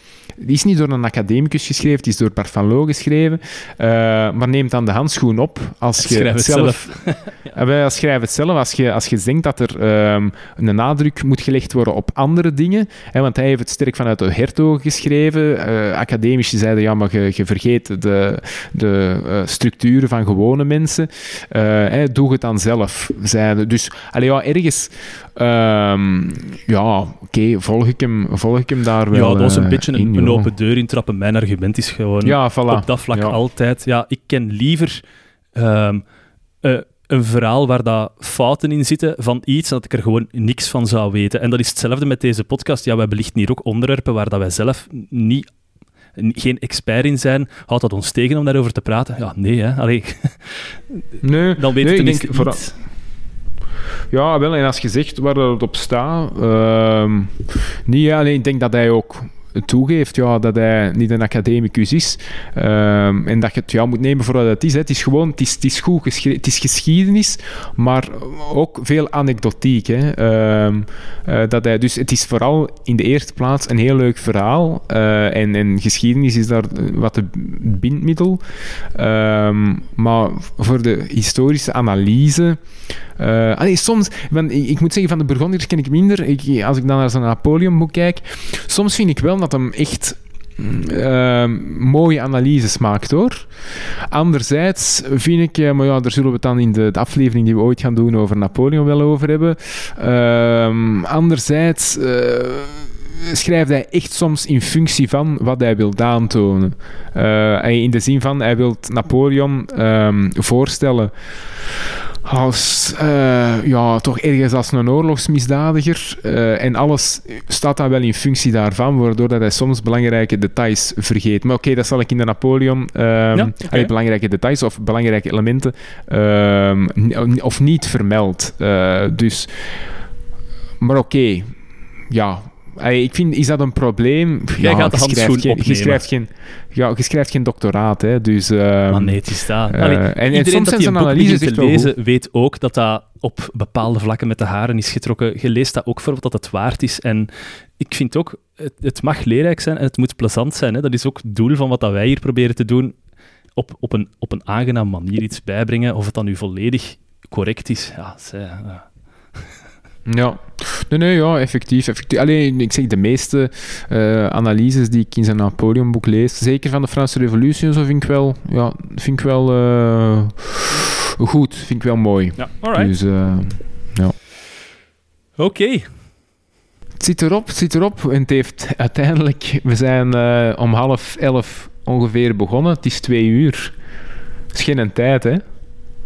die is niet door een academicus geschreven, die is door Loo geschreven. Uh, maar neemt dan de handschoen op als je het zelf... *laughs* ja. als schrijf het zelf. Als je, als je denkt dat er um, een nadruk moet gelegd worden op andere dingen. Hè, want hij heeft het sterk vanuit de hertog geschreven. Uh, academici zeiden, ja, maar je, je vergeet de, de uh, structuren van gewone mensen. Hè, doe het dan zelf. Zeiden. Dus allee, ja, ergens... Um, ja, oké, okay, volg, ik hem, volg ik hem daar wel Ja, dat was een beetje een, een open deur intrappen. Mijn argument is gewoon ja, voilà. op dat vlak altijd. Ja, ik ken liever um, uh, een verhaal waar dat fouten in zitten van iets dat ik er gewoon niks van zou weten. En dat is hetzelfde met deze podcast. Ja, wij belichten hier ook onderwerpen waar dat wij zelf niet geen expert in zijn, houdt dat ons tegen om daarover te praten? Ja, nee, hè. Allee. *laughs* Nee, dan weet nee, het ik denk vooral- Ja, wel, en als je zegt waar dat het op staat, ehm niet alleen, ik denk dat hij ook toegeeft ja, dat hij niet een academicus is ehm, en dat je het ja, moet nemen voor wat het is. Het is gewoon, het is, het is goed geschreven, het is geschiedenis, maar ook veel anekdotiek. Hè. Ehm, eh, dat hij, dus het is vooral in de eerste plaats een heel leuk verhaal eh, en, en geschiedenis is daar wat het bindmiddel. Ehm, maar voor de historische analyse allee, soms, ik, moet zeggen, van de Burgondiërs ken ik minder. Ik, als ik dan naar zijn Napoleon-boek kijk, soms vind ik wel dat hem echt eh, mooie analyses maakt, hoor. Anderzijds vind ik, eh, maar ja, daar zullen we het dan in de, de aflevering die we ooit gaan doen over Napoleon wel over hebben. Ehm, anderzijds... schrijft hij echt soms in functie van wat hij wil aantonen. Eh, in de zin van, hij wil Napoleon ehm, voorstellen als eh, ja, toch ergens als een oorlogsmisdadiger. eh, en alles staat dan wel in functie daarvan, waardoor dat hij soms belangrijke details vergeet. Maar oké, dat zal ik in de Napoleon... ehm, Ja, oké. allee, belangrijke details of belangrijke elementen ehm, of niet vermeld. Dus... Maar oké, ja... Allee, Ik vind, is dat een probleem? Jij ja, gaat de je schrijft handschoen geen, je opnemen. schrijft geen, ja, je schrijft geen doctoraat, hè, dus... ehm, Maar nee, het is en- en soms dat zijn die een zijn boek analyses te lezen, weet ook dat dat op bepaalde vlakken met de haren is getrokken. Je leest dat ook voor wat het waard is. En ik vind ook, het, het mag leerrijk zijn en het moet plezant zijn. Hè. Dat is ook het doel van wat dat wij hier proberen te doen. Op, op, een, op een aangenaam manier iets bijbrengen. Of het dan nu volledig correct is. Ja, zij, ja. Ja, nee, nee, ja, effectief. effectief. Alleen, ik zeg, de meeste eh, analyses die ik in zijn Napoleon-boek lees, zeker van de Franse Revolutie, en zo vind ik wel, ja, vind ik wel eh, goed, vind ik wel mooi. ja alright. Dus eh, Oké. het zit erop, het zit erop. En het heeft uiteindelijk, we zijn om half elf ongeveer begonnen. Het is twee uur. Het is geen tijd, hè?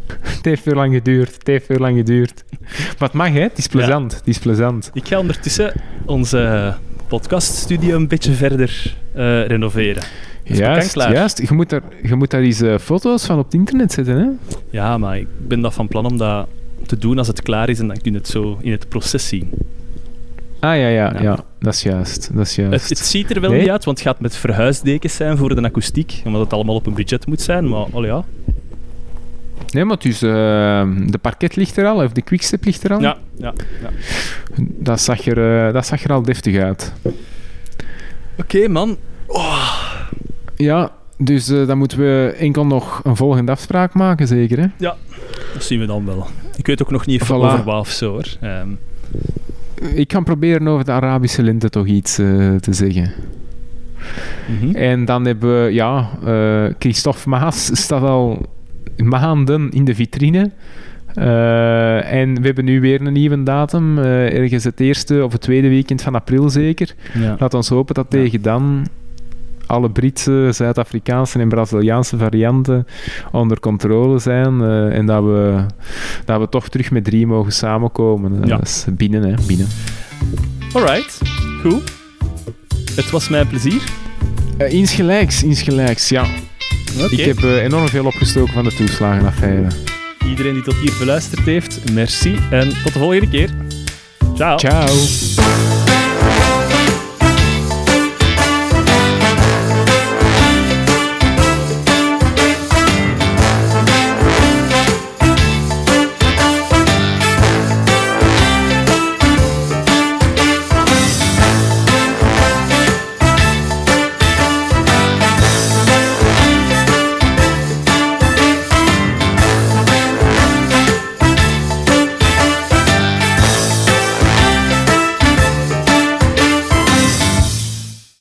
*laughs* Het heeft veel lang geduurd. Het heeft veel lang geduurd. Maar het mag, hè? Het is plezant. Het is plezant. Ik ga ondertussen onze podcaststudio een beetje verder eh, renoveren. Is Juist, juist. Je moet daar, je moet daar eens eh, foto's van op het internet zetten, hè? Ja, maar ik ben dat van plan om dat te doen als het klaar is en dan kun je het zo in het proces zien. Ah, ja, ja, Ja. ja. Dat is juist. Dat is juist. Het, het ziet er wel Nee? niet uit, want het gaat met verhuisdekens zijn voor de akoestiek, omdat het allemaal op een budget moet zijn, maar oh ja. Nee, maar dus eh, de parket ligt er al, of de quickstep ligt er al. Ja, ja, ja. Dat, zag er, eh, dat zag er al deftig uit. Oké, man. Ja, dus eh, dan moeten we enkel nog een volgende afspraak maken, zeker, hè? Dat zien we dan wel. Ik weet ook nog niet Voilà. over wat of zo, hoor. Ehm, Ik kan proberen over de Arabische lente toch iets te zeggen. mhm. En dan hebben we, ja, eh, Christophe Maas staat al maanden in de vitrine. Eh, en we hebben nu weer een nieuwe datum. eh, ergens het eerste of het tweede weekend van april zeker. ja. Laat ons hopen dat tegen dan alle Britse, Zuid-Afrikaanse en Braziliaanse varianten onder controle zijn. eh, en dat we, dat we toch terug met drie mogen samenkomen. Ja. Dat is binnen, hè. Binnen. Alright, goed. Het was mijn plezier. Insgelijks, insgelijks, ja. Ik heb eh, enorm veel opgestoken van de toeslagenaffaire. Iedereen die tot hier beluisterd heeft, merci en tot de volgende keer. Ciao. Ciao.